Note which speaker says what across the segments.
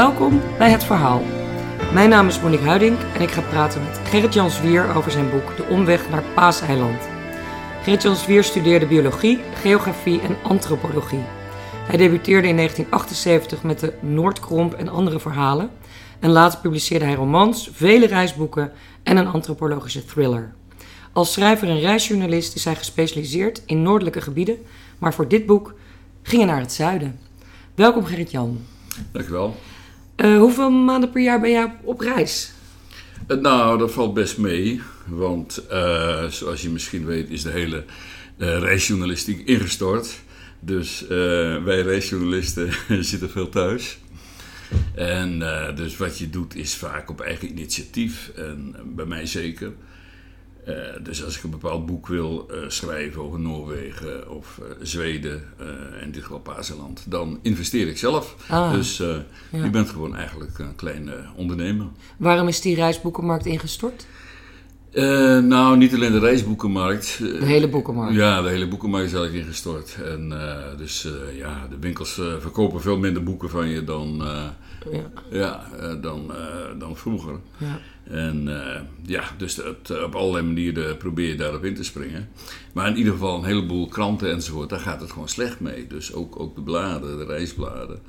Speaker 1: Welkom bij Het Verhaal. Mijn naam is Monique Huiding en ik ga praten met Gerrit-Jan Zwier over zijn boek De Omweg naar Paaseiland. Gerrit-Jan Zwier studeerde biologie, geografie en antropologie. Hij debuteerde in 1978 met de Noordkromp en andere verhalen. En later publiceerde hij romans, vele reisboeken en een antropologische thriller. Als schrijver en reisjournalist is hij gespecialiseerd in noordelijke gebieden, maar voor dit boek ging hij naar het zuiden. Welkom Gerrit-Jan.
Speaker 2: Dankjewel.
Speaker 1: Uh, hoeveel maanden per jaar ben jij op reis?
Speaker 2: Uh, nou, dat valt best mee. Want uh, zoals je misschien weet is de hele reisjournalistiek ingestort. Dus wij reisjournalisten zitten veel thuis. En dus wat je doet is vaak op eigen initiatief. En bij mij zeker. Uh, dus als ik een bepaald boek wil uh, schrijven over Noorwegen of uh, Zweden, in dit geval Pazeland, dan investeer ik zelf. Ah, dus ja. je bent gewoon eigenlijk een kleine ondernemer.
Speaker 1: Waarom is die reisboekenmarkt ingestort?
Speaker 2: Nou, niet alleen de reisboekenmarkt.
Speaker 1: De hele boekenmarkt?
Speaker 2: Ja, de hele boekenmarkt is eigenlijk ingestort. En dus ja, de winkels verkopen veel minder boeken van je dan, ja. Ja, dan, dan vroeger. Ja. En ja, dus op allerlei manieren probeer je daarop in te springen. Maar in ieder geval een heleboel kranten enzovoort, daar gaat het gewoon slecht mee. Dus ook, ook de bladen, de reisbladen.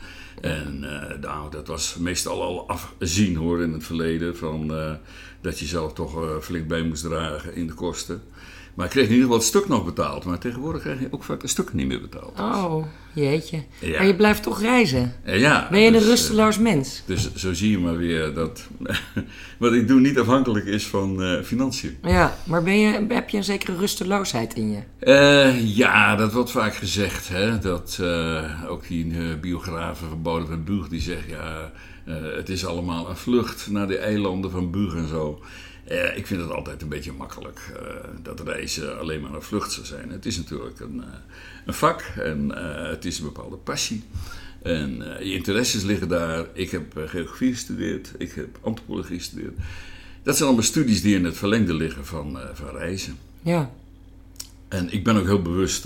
Speaker 2: En nou, dat was meestal al afzien hoor in het verleden. Van, dat je zelf toch flink bij moest dragen in de kosten. Maar ik kreeg in ieder geval het stuk nog betaald. Maar tegenwoordig krijg je ook vaak een stuk niet meer betaald.
Speaker 1: Oh, jeetje. Ja. Maar je blijft toch reizen?
Speaker 2: Ja.
Speaker 1: Ben je dus, een rusteloos mens?
Speaker 2: Dus zo zie je maar weer dat wat ik doe niet afhankelijk is van uh, financiën.
Speaker 1: Ja, maar ben je, heb je een zekere rusteloosheid in je?
Speaker 2: Uh, ja, dat wordt vaak gezegd. Hè? Dat uh, ook die biografen van Bouden van Buug die zeggen... ja, het is allemaal een vlucht naar de eilanden van Buug en zo... Uh, ik vind het altijd een beetje makkelijk uh, dat reizen alleen maar een vlucht zou zijn. Het is natuurlijk een, een vak en het is een bepaalde passie. En je interesses liggen daar. Ik heb geografie gestudeerd, ik heb antropologie gestudeerd. Dat zijn allemaal studies die in het verlengde liggen van, van reizen.
Speaker 1: Ja.
Speaker 2: En ik ben ook heel bewust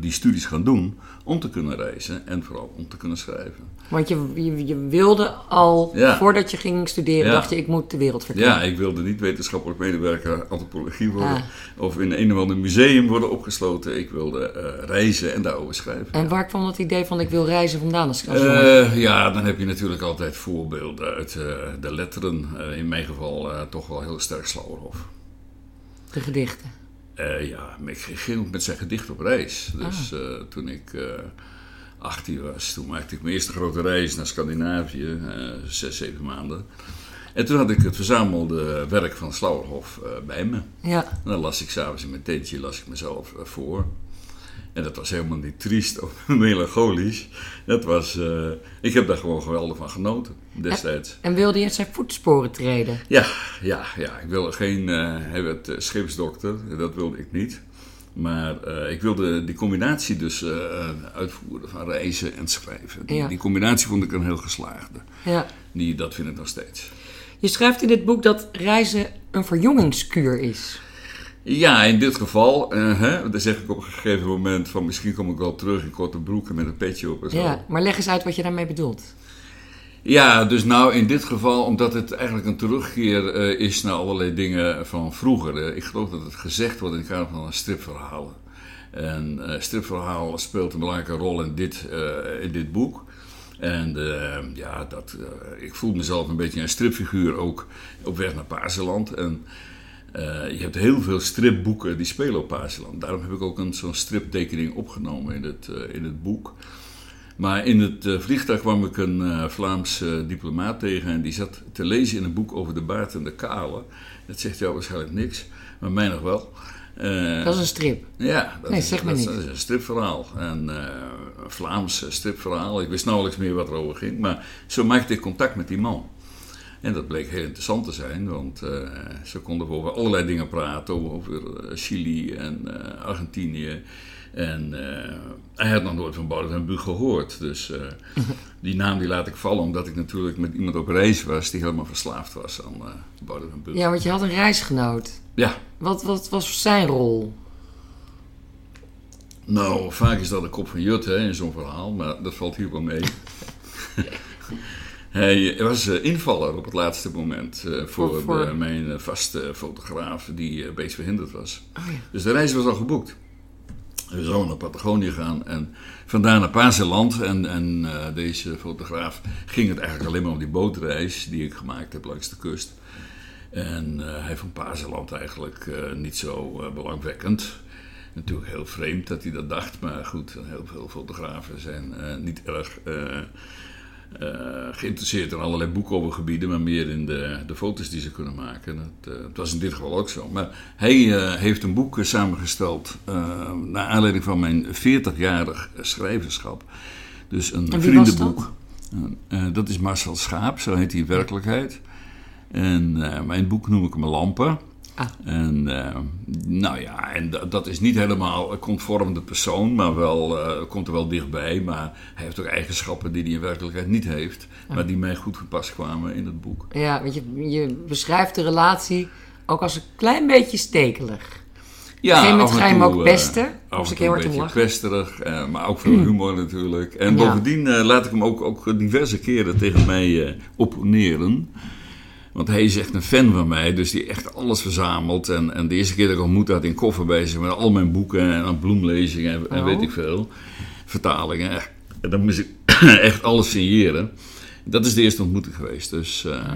Speaker 2: die studies gaan doen om te kunnen reizen en vooral om te kunnen schrijven.
Speaker 1: Want je, je, je wilde al, voordat je ging studeren, dacht je, ik moet de wereld verkennen.
Speaker 2: Ja, ik wilde niet wetenschappelijk medewerker antropologie worden. Ah. Of in een of ander museum worden opgesloten. Ik wilde uh, reizen en daarover schrijven.
Speaker 1: En waar kwam dat idee van, ik wil reizen vandaan? Als
Speaker 2: uh, ja, dan heb je natuurlijk altijd voorbeelden uit uh, de letteren. in mijn geval toch wel heel sterk Slauerhof.
Speaker 1: De gedichten?
Speaker 2: Ja, ik ging met zijn gedicht op reis. Dus ah. toen ik 18 was, toen maakte ik mijn eerste grote reis naar Scandinavië, uh, zes, zeven maanden. En toen had ik het verzamelde werk van Slauerhof uh, bij me.
Speaker 1: Ja.
Speaker 2: En dan las ik s'avonds in mijn tentje las ik mezelf uh, voor. En dat was helemaal niet triest of melancholisch. Dat was, ik heb daar gewoon geweldig van genoten destijds.
Speaker 1: En, wilde je zijn voetsporen treden?
Speaker 2: Ja, ja, ja. Ik wilde geen het, schipsdokter, dat wilde ik niet. Maar uh, ik wilde die combinatie dus uh, uitvoeren van reizen en schrijven. Die, die, combinatie vond ik een heel geslaagde.
Speaker 1: Ja.
Speaker 2: Die, dat vind ik nog steeds.
Speaker 1: Je schrijft in dit boek dat reizen een verjongingskuur is.
Speaker 2: Ja, in dit geval, uh, hè, dan zeg ik op een gegeven moment van misschien kom ik wel terug in korte broeken met een petje op en zo.
Speaker 1: Ja, maar leg eens uit wat je daarmee bedoelt.
Speaker 2: Ja, dus nou in dit geval, omdat het eigenlijk een terugkeer uh, is naar allerlei dingen van vroeger. ik geloof dat het gezegd wordt in het kader van een stripverhalen. En stripverhaal speelt een belangrijke rol in dit, in dit boek. En ja, dat, ik voel mezelf een beetje een stripfiguur ook op weg naar Paarseland. En je hebt heel veel stripboeken die spelen op Paarseland. Daarom heb ik ook een, zo'n striptekening opgenomen in het, in het boek. Maar in het uh, vliegtuig kwam ik een Vlaams diplomaat tegen en die zat te lezen in een boek over de baard en de kale. Dat zegt jou waarschijnlijk niks, maar mij nog wel.
Speaker 1: dat is een strip?
Speaker 2: Ja, dat,
Speaker 1: nee,
Speaker 2: is,
Speaker 1: zeg maar niet.
Speaker 2: dat is een stripverhaal. En, een Vlaams stripverhaal. Ik wist nauwelijks meer wat erover ging, maar zo maakte ik contact met die man. En dat bleek heel interessant te zijn, want ze konden over allerlei dingen praten, over Chili en Argentinië. En uh, hij had nog nooit van Boudewijn gehoord. Dus die naam die laat ik vallen, omdat ik natuurlijk met iemand op reis was die helemaal verslaafd was aan uh.
Speaker 1: Ja, want je had een reisgenoot.
Speaker 2: Ja.
Speaker 1: Wat, wat was zijn rol?
Speaker 2: Nou, vaak is dat de kop van Jut hè, in zo'n verhaal, maar dat valt hier wel mee. Hij was uh, invaller op het laatste moment uh, voor, de- mijn eh, vaste fotograaf die uh, was.
Speaker 1: Oh ja.
Speaker 2: Dus de reis was al geboekt. We zouden naar Patagonië gaan en vandaar naar Pazeland. En, en eh, deze fotograaf ging het eigenlijk alleen maar om die bootreis die ik gemaakt heb langs de kust. En eh, hij vond Pazeland eigenlijk eh, niet zo eh, belangwekkend. Natuurlijk heel vreemd dat hij dat dacht, maar goed, heel veel fotografen zijn eh, niet erg eh, geïnteresseerd in allerlei boeken over gebieden, maar meer in de, de foto's die ze kunnen maken. Dat, eh, het was in dit geval ook zo. Maar hij eh, heeft een boek samengesteld naar aanleiding van mijn 40-jarig schrijverschap. Dus een vriendenboek. Eh, dat is Marcel Schaap, zo heet hij in werkelijkheid. En mijn boek noem ik hem Lampen.
Speaker 1: Ah.
Speaker 2: En eh, nou ja, en da- dat is niet helemaal conform de persoon, maar wel, eh, komt er wel dichtbij. Maar hij heeft ook eigenschappen die hij in werkelijkheid niet heeft, maar die mij goed gepast kwamen in het boek.
Speaker 1: Ja, want je, je beschrijft de relatie ook als een klein beetje stekelig.
Speaker 2: Ja,
Speaker 1: een gegeven moment ga je hem ook
Speaker 2: eh,
Speaker 1: pesten.
Speaker 2: en
Speaker 1: ik
Speaker 2: toe
Speaker 1: heel
Speaker 2: een
Speaker 1: hard om
Speaker 2: beetje eh, maar ook veel humor natuurlijk. En
Speaker 1: Ja.
Speaker 2: bovendien eh, laat ik hem ook, ook diverse keren tegen mij eh, opponeren. Want hij is echt een fan van mij, dus die echt alles verzamelt. En, en de eerste keer dat ik ontmoet had in koffer bij zich met al mijn boeken en aan bloemlezingen en, en
Speaker 1: Oh.
Speaker 2: weet ik veel. Vertalingen. En dan moest ik echt alles signeren. Dat is de eerste ontmoeting geweest. Dus, eh,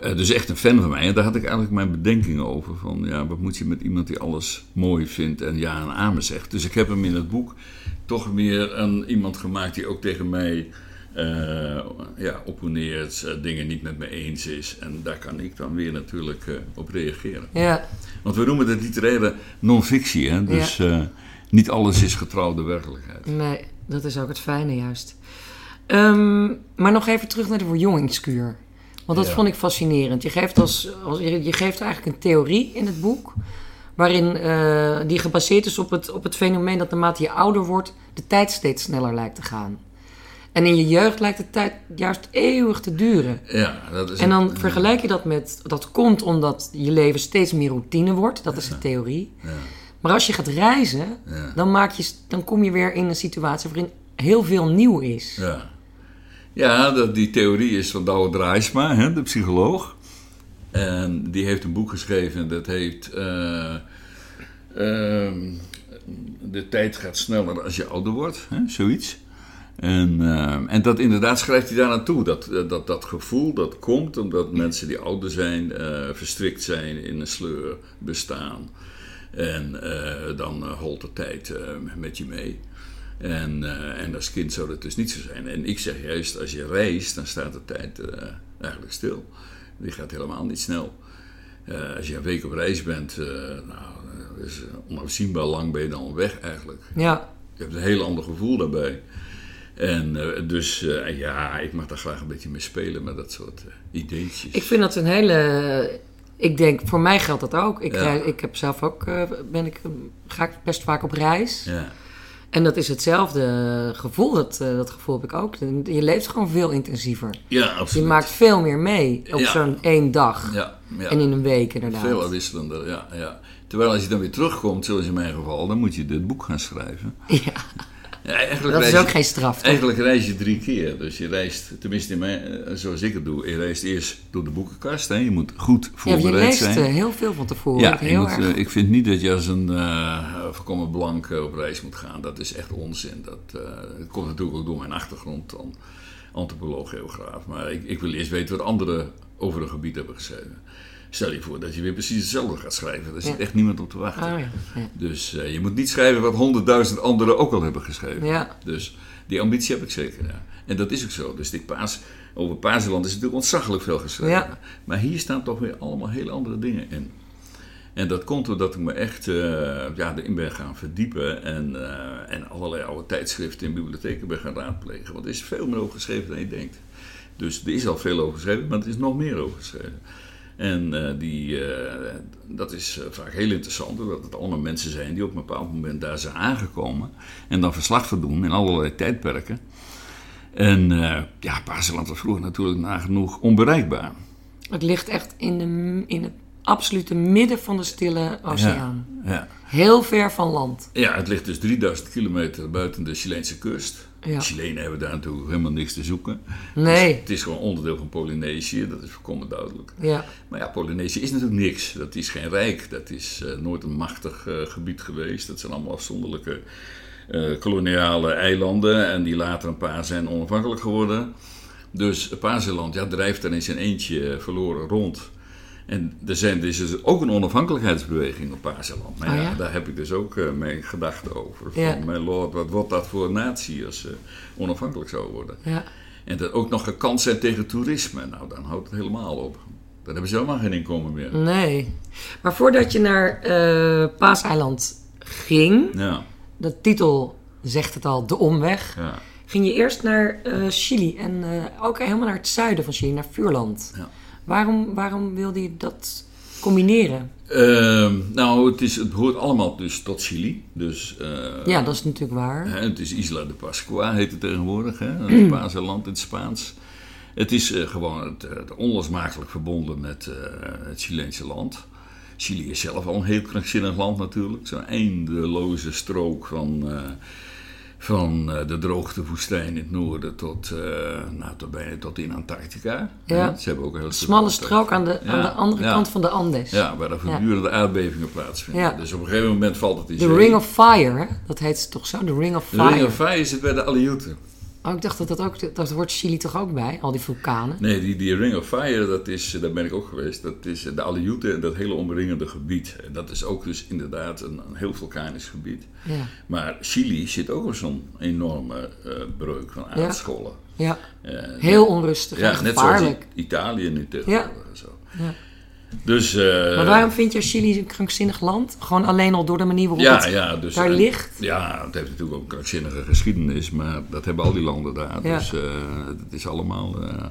Speaker 2: eh, dus echt een fan van mij. En daar had ik eigenlijk mijn bedenkingen over. Van ja, wat moet je met iemand die alles mooi vindt en ja en amen zegt. Dus ik heb hem in het boek toch meer een, iemand gemaakt die ook tegen mij eh, ja, opponeert, eh, dingen niet met me eens is. En daar kan ik dan weer natuurlijk eh, op reageren.
Speaker 1: Ja,
Speaker 2: Want we noemen het literaire non-fictie. Hè? Dus niet alles is getrouw de werkelijkheid.
Speaker 1: nee, dat is ook het fijne juist. Ehm, maar nog even terug naar de verjongingskuur. Want dat
Speaker 2: Ja.
Speaker 1: vond ik fascinerend. Je geeft, als, als, je geeft eigenlijk een theorie in het boek... waarin die gebaseerd is op het, op het fenomeen dat naarmate je ouder wordt... de tijd steeds sneller lijkt te gaan. En in je jeugd lijkt de tijd juist eeuwig te duren.
Speaker 2: Ja, dat is
Speaker 1: En dan
Speaker 2: een-
Speaker 1: vergelijk je dat met... dat komt omdat je leven steeds meer routine wordt. Dat is de theorie.
Speaker 2: Ja,
Speaker 1: Maar als je gaat reizen,
Speaker 2: ja.
Speaker 1: dan, maak je, dan kom je weer in een situatie waarin heel veel nieuw is.
Speaker 2: Ja, ja dat, die theorie is van Douwe Draaisma, hè, de psycholoog. En die heeft een boek geschreven dat heet... eh, ehm, de tijd gaat sneller als je ouder wordt, hè, zoiets. En, eh, en dat inderdaad schrijft hij daar naartoe. Dat, eh, dat, dat gevoel dat komt omdat mensen die ouder zijn eh, verstrikt zijn in een sleur bestaan. En eh, dan holt de tijd met je mee. En, en als kind zou dat dus niet zo zijn. En ik zeg juist, als je reist, dan staat de tijd eigenlijk stil. Die gaat helemaal niet snel. Als je een week op reis bent, nou, is onafzienbaar lang ben je dan weg eigenlijk.
Speaker 1: Ja,
Speaker 2: Je hebt een heel ander gevoel daarbij. En eh, dus eh, ja, ik mag daar graag een beetje mee spelen met dat soort eh, ideetjes.
Speaker 1: ik vind dat een hele... Ik denk, voor mij geldt dat ook. Ik,
Speaker 2: Ja.
Speaker 1: ik heb zelf ook, ben ik, ga ik best vaak op reis.
Speaker 2: Ja,
Speaker 1: En dat is hetzelfde gevoel. Dat, dat gevoel heb ik ook. Je leeft gewoon veel intensiever.
Speaker 2: ja
Speaker 1: Je
Speaker 2: absoluut.
Speaker 1: maakt veel meer mee op
Speaker 2: Ja.
Speaker 1: zo'n één dag.
Speaker 2: ja, ja.
Speaker 1: En in een week inderdaad.
Speaker 2: Veel afwisselender, ja, ja. Terwijl als je dan weer terugkomt, zoals in mijn geval, dan moet je dit boek gaan schrijven.
Speaker 1: Ja,
Speaker 2: eigenlijk
Speaker 1: dat is ook
Speaker 2: je-
Speaker 1: geen straf. toch?
Speaker 2: Eigenlijk reis je drie keer. Dus je reist, tenminste in mijn, eh, zoals ik het doe, je reist eerst door de boekenkast. Hè. Je moet goed
Speaker 1: Ja, je
Speaker 2: voorbereid zijn.
Speaker 1: eh, heel veel van tevoren.
Speaker 2: Ja, je
Speaker 1: heel
Speaker 2: moet,
Speaker 1: erg.
Speaker 2: eh, ik vind niet dat je als een eh voorkomen blank op reis moet gaan. Dat is echt onzin. Dat, dat komt natuurlijk ook door mijn achtergrond dan antropoloog, geograaf. Maar ik, ik wil eerst weten wat anderen over een gebied hebben geschreven. Stel je voor dat je weer precies hetzelfde gaat schrijven. Daar zit echt niemand op te wachten.
Speaker 1: Oh.
Speaker 2: Dus eh, je moet niet schrijven wat honderdduizend anderen ook al hebben geschreven. Dus die ambitie heb ik zeker, ja. En dat is ook zo. Dus dit paas, over Paasland is natuurlijk ontzaglijk veel geschreven. Maar hier staan toch weer allemaal hele andere dingen in. En dat komt doordat ik me echt eh, ja, erin ben gaan verdiepen en, eh, en allerlei oude tijdschriften in bibliotheken ben gaan raadplegen. Want er is veel meer over geschreven dan je denkt. Dus er is al veel over geschreven, maar er is nog meer over geschreven. En eh, die, eh, dat is eh, vaak heel interessant, omdat het allemaal mensen zijn die op een bepaald moment daar zijn aangekomen. En dan verslag van doen in allerlei tijdperken. En ja, Paasland was vroeger natuurlijk nagenoeg onbereikbaar.
Speaker 1: Het ligt echt in, de, in het absolute midden van de stille oceaan.
Speaker 2: Ja.
Speaker 1: Heel ver van land.
Speaker 2: ja, het ligt dus 3000 kilometer buiten de Chileense kust.
Speaker 1: Ja.
Speaker 2: De Chilenen hebben daar natuurlijk helemaal niks te zoeken.
Speaker 1: Nee.
Speaker 2: Dus het is gewoon onderdeel van Polynesië, dat is volkomen duidelijk.
Speaker 1: Ja.
Speaker 2: Maar ja, Polynesië is natuurlijk niks. Dat is geen rijk. Dat is eh, nooit een machtig eh, gebied geweest. Dat zijn allemaal afzonderlijke eh, koloniale eilanden. En die later een paar zijn onafhankelijk geworden. Dus Pazeland ja, drijft er in zijn eentje verloren rond. En er, zijn, er is dus ook een onafhankelijkheidsbeweging op. Nou
Speaker 1: Oh
Speaker 2: ja, daar heb ik dus ook eh, mijn gedachten over. Van,
Speaker 1: Ja.
Speaker 2: mijn lord, wat wordt dat voor een natie als ze onafhankelijk zou worden?
Speaker 1: Ja.
Speaker 2: En dat ook nog gekant zijn tegen toerisme. Nou, dan houdt het helemaal op. Dan hebben ze helemaal geen inkomen meer.
Speaker 1: Nee. Maar voordat je naar eh Paaseiland ging,
Speaker 2: Ja,
Speaker 1: de titel zegt het al, De Omweg,
Speaker 2: ja.
Speaker 1: ging je eerst naar eh, Chili en eh, ook helemaal naar het zuiden van Chili, naar Vuurland.
Speaker 2: Ja.
Speaker 1: Waarom, waarom wilde je dat combineren?
Speaker 2: Ehm, nou, het, is, het behoort allemaal dus tot Chili. Dus, eh,
Speaker 1: Ja, dat is natuurlijk waar.
Speaker 2: hè, het is Isla de Pascua, heet het tegenwoordig. Hè? Het Spaanse land in het Spaans. Het is eh, gewoon het, het onlosmakelijk verbonden met eh, het Chileense land. Chili is zelf al een heel krankzinnig land natuurlijk. Zo'n eindeloze strook van, van eh, de droogtewoestijn in het noorden tot, eh, nou, tot, bijna tot in Antarctica.
Speaker 1: Ja.
Speaker 2: Ze hebben ook een heel
Speaker 1: Smalle strook aan de, aan de andere
Speaker 2: ja.
Speaker 1: kant van de Andes.
Speaker 2: Ja, waar er voortdurende aardbevingen plaatsvinden. Dus op een gegeven moment valt het in
Speaker 1: De. Ring of Fire, hè? dat heet toch zo? De Ring of
Speaker 2: De
Speaker 1: Fire.
Speaker 2: Ring of Fire zit bij de Aleuten.
Speaker 1: Oh, ik dacht dat dat ook, dat hoort Chili toch ook bij, al die vulkanen.
Speaker 2: Nee, die, die Ring of Fire, dat is, daar ben ik ook geweest. Dat is de Aleuten en dat hele omringende gebied. En dat is ook dus inderdaad een, een heel vulkanisch gebied.
Speaker 1: Ja,
Speaker 2: Maar Chili zit ook op zo'n enorme eh, breuk van aardschollen.
Speaker 1: ja.
Speaker 2: Eh,
Speaker 1: heel onrustig
Speaker 2: ja,
Speaker 1: en
Speaker 2: net zoals
Speaker 1: gevaarlijk.
Speaker 2: Italië nu tegenwoordig. en Zo.
Speaker 1: Ja.
Speaker 2: Dus, eh,
Speaker 1: Maar waarom vind je Chili een krankzinnig land? Gewoon alleen al door de manier waarop
Speaker 2: ja,
Speaker 1: het
Speaker 2: ja, dus,
Speaker 1: daar ligt?
Speaker 2: Ja, het heeft natuurlijk ook een krankzinnige geschiedenis, maar dat hebben al die landen daar.
Speaker 1: Ja.
Speaker 2: Dus eh, het is allemaal, eh,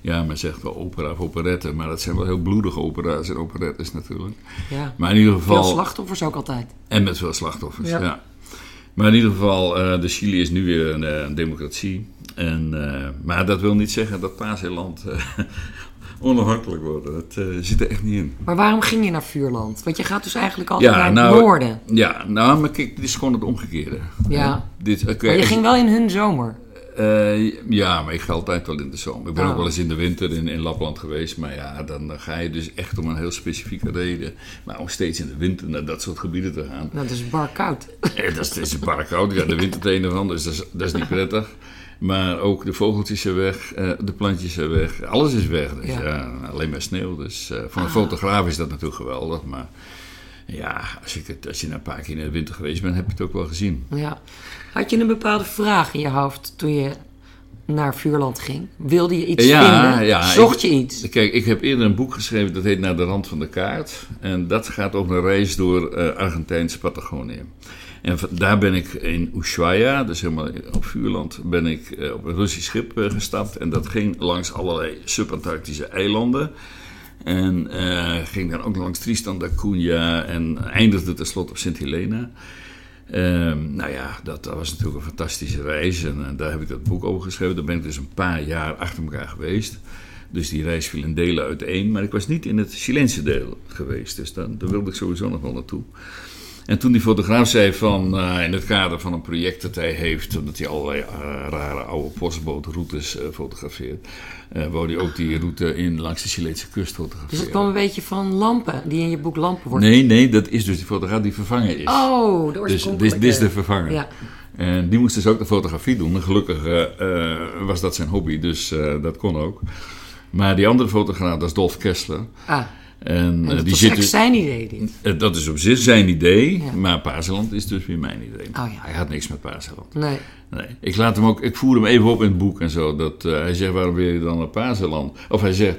Speaker 2: ja, men zegt wel opera of operette, maar dat zijn wel heel bloedige opera's en operettes natuurlijk.
Speaker 1: Ja.
Speaker 2: Maar in ieder
Speaker 1: Veel
Speaker 2: geval,
Speaker 1: slachtoffers ook altijd.
Speaker 2: en met veel slachtoffers,
Speaker 1: Ja.
Speaker 2: Maar in ieder geval, de Chili is nu weer een, een democratie. En, maar dat wil niet zeggen dat Paaseiland onafhankelijk wordt. Dat eh, zit er echt niet in.
Speaker 1: Maar waarom ging je naar Vuurland? Want je gaat dus eigenlijk altijd
Speaker 2: Ja,
Speaker 1: naar het
Speaker 2: nou,
Speaker 1: noorden.
Speaker 2: Ja, nou, maar kijk, dit is gewoon het omgekeerde.
Speaker 1: Ja.
Speaker 2: Dit, eh,
Speaker 1: Maar je ging wel in hun zomer.
Speaker 2: Eh, ja, maar ik ga altijd wel in de zomer. Ik ben
Speaker 1: Oh.
Speaker 2: ook wel eens in de winter in, in Lapland geweest. Maar ja, dan eh, ga je dus echt om een heel specifieke reden. Maar om steeds in de winter naar dat soort gebieden te gaan.
Speaker 1: Nou, dat is bar koud.
Speaker 2: Eh, dat is, dat is een paar koud. Ja, de winter trainen van, dus dat is, dat is niet prettig. Maar ook de vogeltjes zijn weg, eh, de plantjes zijn weg. Alles is weg. Dus
Speaker 1: Ja.
Speaker 2: ja, alleen maar sneeuw. Dus eh, voor een
Speaker 1: Ah.
Speaker 2: fotograaf is dat natuurlijk geweldig. Maar ja, als, ik het, als je een paar keer in de winter geweest bent, heb je het ook wel gezien.
Speaker 1: Ja. Had je een bepaalde vraag in je hoofd toen je naar Vuurland ging? Wilde je iets
Speaker 2: Ja,
Speaker 1: vinden?
Speaker 2: ja,
Speaker 1: Zocht
Speaker 2: ik-
Speaker 1: je iets?
Speaker 2: Kijk, ik heb eerder een boek geschreven dat heet Naar de rand van de kaart. En dat gaat over een reis door eh Argentijnse Patagonië. En daar ben ik in Ushuaia, dus helemaal op Vuurland, ben ik eh, op een Russisch schip eh, gestapt. En dat ging langs allerlei subantarctische eilanden. En eh, ging dan ook langs Tristan da Cunha en eindigde tenslotte op Sint Helena. Ehm, nou ja, dat, dat was natuurlijk een fantastische reis en daar heb ik dat boek over geschreven. Daar ben ik dus een paar jaar achter elkaar geweest. Dus die reis viel in delen uiteen, maar ik was niet in het Chileense deel geweest. Dus dan, daar wilde ik sowieso nog wel naartoe. En toen die fotograaf zei van, eh, in het kader van een project dat hij heeft, omdat hij allerlei eh, rare oude postbootroutes eh, fotografeert, wou hij ook die route in langs de Chileense kust
Speaker 1: Dus
Speaker 2: fotograferen.
Speaker 1: het kwam een beetje van lampen, die in je boek lampen worden.
Speaker 2: Nee, nee, dat is dus die fotograaf die vervangen is.
Speaker 1: Oh, de
Speaker 2: dus dit, is de vervanger.
Speaker 1: Ja.
Speaker 2: En die moest dus ook de fotografie doen. En gelukkig was dat zijn hobby, dus dat kon ook. Maar die andere fotograaf, dat is Dolf Kessler.
Speaker 1: Ah,
Speaker 2: En,
Speaker 1: en
Speaker 2: eh,
Speaker 1: dat
Speaker 2: die
Speaker 1: was
Speaker 2: zit
Speaker 1: echt
Speaker 2: dus,
Speaker 1: zijn idee, dit.
Speaker 2: eh, dat is op zich zijn idee,
Speaker 1: Ja.
Speaker 2: maar Paasland is dus weer mijn idee.
Speaker 1: Oh ja.
Speaker 2: Hij had niks met Paasland.
Speaker 1: Nee.
Speaker 2: Nee. Ik, laat hem ook, ik voer hem even op in het boek en zo. Dat, eh, hij zegt, waarom wil je dan naar Paasland? Of hij zegt,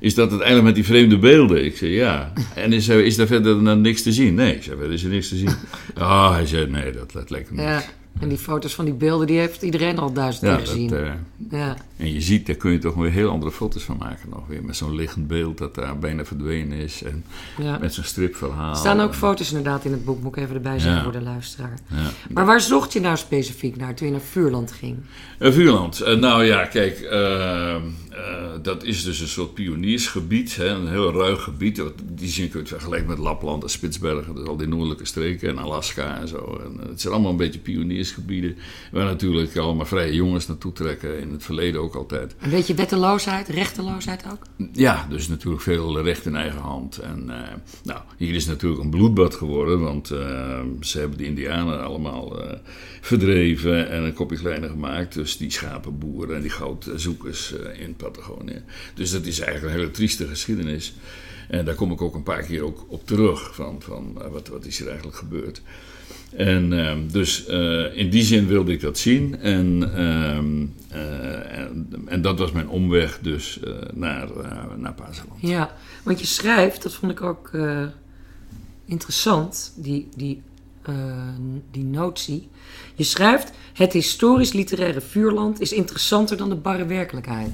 Speaker 2: is dat het eiland met die vreemde beelden? Ik zeg, ja. En is, er- is daar verder dan niks te zien? Nee, ik zeg, verder is er niks te zien. Ah, hij zei, nee, dat, dat lijkt me niet.
Speaker 1: Ja. En die foto's van die beelden, die heeft iedereen al duizend
Speaker 2: Ja,
Speaker 1: keer gezien.
Speaker 2: dat, eh,
Speaker 1: ja.
Speaker 2: en je ziet, daar kun je toch weer heel andere foto's van maken nog weer. Met zo'n liggend beeld dat daar bijna verdwenen is. En
Speaker 1: ja.
Speaker 2: met zo'n stripverhaal.
Speaker 1: Er staan ook
Speaker 2: En-
Speaker 1: foto's inderdaad in het boek, moet ik even erbij zeggen voor de luisteraar. Maar waar zocht je nou specifiek naar toen je naar Vuurland ging?
Speaker 2: Eh, Vuurland. Eh, nou ja, kijk, eh, Eh, dat is dus een soort pioniersgebied, hè, een heel ruig gebied. Die zin kun je vergelijken met Lapland en Spitsbergen, dus al die noordelijke streken en Alaska en zo. En, eh, het zijn allemaal een beetje pioniersgebieden waar natuurlijk allemaal vrije jongens naartoe trekken, in het verleden ook altijd.
Speaker 1: Een beetje wetteloosheid, rechteloosheid ook?
Speaker 2: Ja, dus natuurlijk veel recht in eigen hand. En uh, nou, hier is natuurlijk een bloedbad geworden, want ze hebben de Indianen allemaal verdreven en een kopje kleiner gemaakt. Dus die schapenboeren en die goudzoekers in Dus dat is eigenlijk een hele trieste geschiedenis. En daar kom ik ook een paar keer ook op terug, van, van uh, wat, wat is er eigenlijk gebeurd. En uh, dus uh, in die zin wilde ik dat zien. En, ehm, uh, en, en, dat was mijn omweg dus naar, naar.
Speaker 1: Ja, want je schrijft, dat vond ik ook interessant, die, die, die notie. Je schrijft, het historisch-literaire vuurland is interessanter dan de barre werkelijkheid.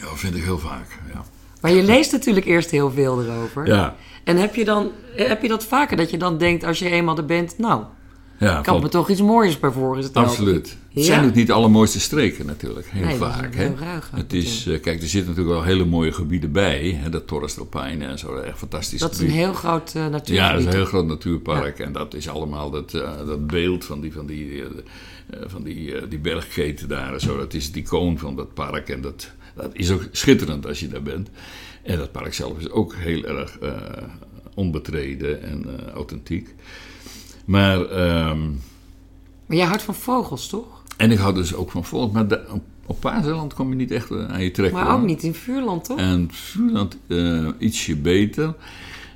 Speaker 2: Ja, vind ik heel vaak, ja.
Speaker 1: Maar je leest natuurlijk eerst heel veel erover.
Speaker 2: Ja.
Speaker 1: En heb je, dan, heb je dat vaker, dat je dan denkt als je eenmaal er bent... nou,
Speaker 2: ja,
Speaker 1: ik kan me toch iets moois bij voorstellen.
Speaker 2: Absoluut. Het zijn ook niet de allermooiste streken natuurlijk, heel
Speaker 1: nee,
Speaker 2: vaak. Hè? het is, uh, kijk, er zitten natuurlijk wel hele mooie gebieden bij. Hè? Dat Torres del Paine en zo, echt fantastisch
Speaker 1: Dat is een heel groot uh, natuurpark.
Speaker 2: Ja, dat is een heel groot natuurpark. En dat is allemaal dat, uh, dat beeld van die, van die, van die, die bergketen daar en zo. Dat is het icoon van dat park en dat dat is ook schitterend als je daar bent. En dat park zelf is ook heel erg uh, onbetreden en uh, authentiek. Maar, um,
Speaker 1: maar jij houdt van vogels, toch?
Speaker 2: En ik hou dus ook van vogels. Maar de, op, op kom je niet echt aan je trekken.
Speaker 1: Maar ook niet in Vuurland, toch?
Speaker 2: En Vuurland uh, ietsje beter.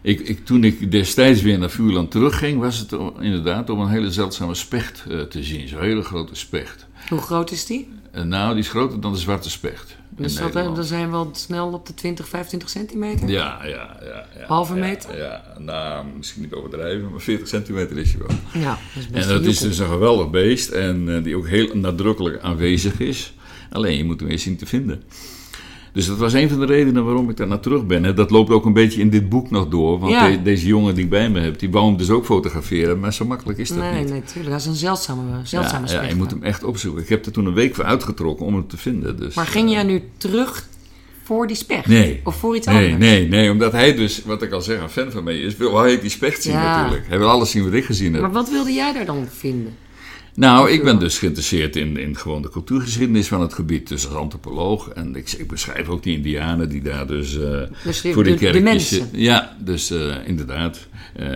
Speaker 2: Ik, ik, toen ik destijds weer naar Vuurland terugging, was het inderdaad om een hele zeldzame specht te zien. Zo'n hele grote specht.
Speaker 1: Hoe groot is die?
Speaker 2: nou, die is groter dan de zwarte specht.
Speaker 1: Dus dat, dan zijn we wel snel op de 20, 25 centimeter?
Speaker 2: Ja, ja, ja. ja
Speaker 1: Halve
Speaker 2: ja,
Speaker 1: meter?
Speaker 2: Ja, nou, misschien niet overdrijven, maar 40 centimeter is hij wel.
Speaker 1: Ja, dat is best
Speaker 2: En dat is dus een geweldig beest en uh, die ook heel nadrukkelijk aanwezig is. Alleen je moet hem eerst zien te vinden. Dus dat was een van de redenen waarom ik daar naar terug ben. Dat loopt ook een beetje in dit boek nog door. Want
Speaker 1: Ja.
Speaker 2: de- deze jongen die ik bij me heb, die wou hem dus ook fotograferen. Maar zo makkelijk is dat
Speaker 1: Nee,
Speaker 2: niet.
Speaker 1: nee, tuurlijk. Dat is een zeldzame, zeldzame
Speaker 2: ja, ja, je moet hem echt opzoeken. Ik heb er toen een week voor uitgetrokken om hem te vinden. Dus,
Speaker 1: Maar ging jij nu terug voor die specht?
Speaker 2: Nee.
Speaker 1: Of voor iets
Speaker 2: Nee,
Speaker 1: anders?
Speaker 2: nee, nee, omdat hij dus, wat ik al zeg, een fan van mij is, wil hij die specht zien natuurlijk. Hij wil alles zien wat ik gezien heb.
Speaker 1: Maar wat wilde jij daar dan vinden?
Speaker 2: Nou, ik ben dus geïnteresseerd in, in gewoon de cultuurgeschiedenis van het gebied, dus als antropoloog. En ik, ik beschrijf ook die indianen die daar dus, eh,
Speaker 1: Dus de-
Speaker 2: voor die
Speaker 1: de- mensen.
Speaker 2: Ja, dus eh, inderdaad. Eh,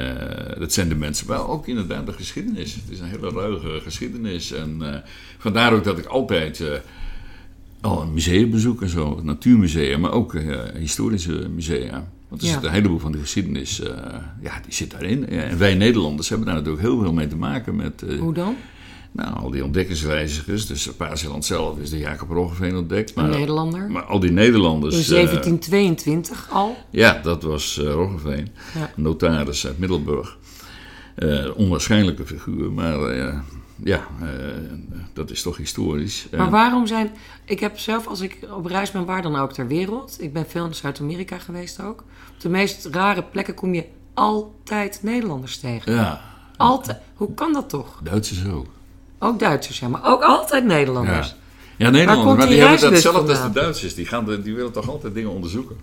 Speaker 2: dat zijn de mensen, maar ook inderdaad de geschiedenis. Het is een hele ruige geschiedenis. En eh, vandaar ook dat ik altijd... eh, al een museum bezoek en zo, natuurmusea, maar ook eh, historische musea. Want er
Speaker 1: Ja.
Speaker 2: zit een heleboel van de geschiedenis, eh, ja, die zit daarin. Ja, en wij Nederlanders hebben daar natuurlijk heel veel mee te maken met... eh,
Speaker 1: Hoe dan?
Speaker 2: Nou, al die ontdekkersreizigers. Dus Paaseiland zelf is de Jacob Roggeveen ontdekt.
Speaker 1: Een
Speaker 2: Maar,
Speaker 1: Nederlander?
Speaker 2: maar al die Nederlanders...
Speaker 1: In
Speaker 2: eh,
Speaker 1: 1722 al?
Speaker 2: ja, dat was eh Roggeveen.
Speaker 1: Ja.
Speaker 2: Notaris uit Middelburg. Eh, onwaarschijnlijke figuur, maar eh, ja, eh, dat is toch historisch.
Speaker 1: Maar waarom zijn... Ik heb zelf, als ik op reis ben, waar dan ook ter wereld... Ik ben veel in Zuid-Amerika geweest ook. Op de meest rare plekken kom je altijd Nederlanders tegen.
Speaker 2: Ja,
Speaker 1: Altijd. Hoe kan dat toch?
Speaker 2: Duitsers ook.
Speaker 1: Ook Duitsers, ja. Maar ook altijd Nederlanders.
Speaker 2: Ja. Ja, Nederlanders, maar
Speaker 1: die
Speaker 2: die hebben datzelfde als de? Duitsers. Die, gaan de- die willen toch altijd dingen onderzoeken.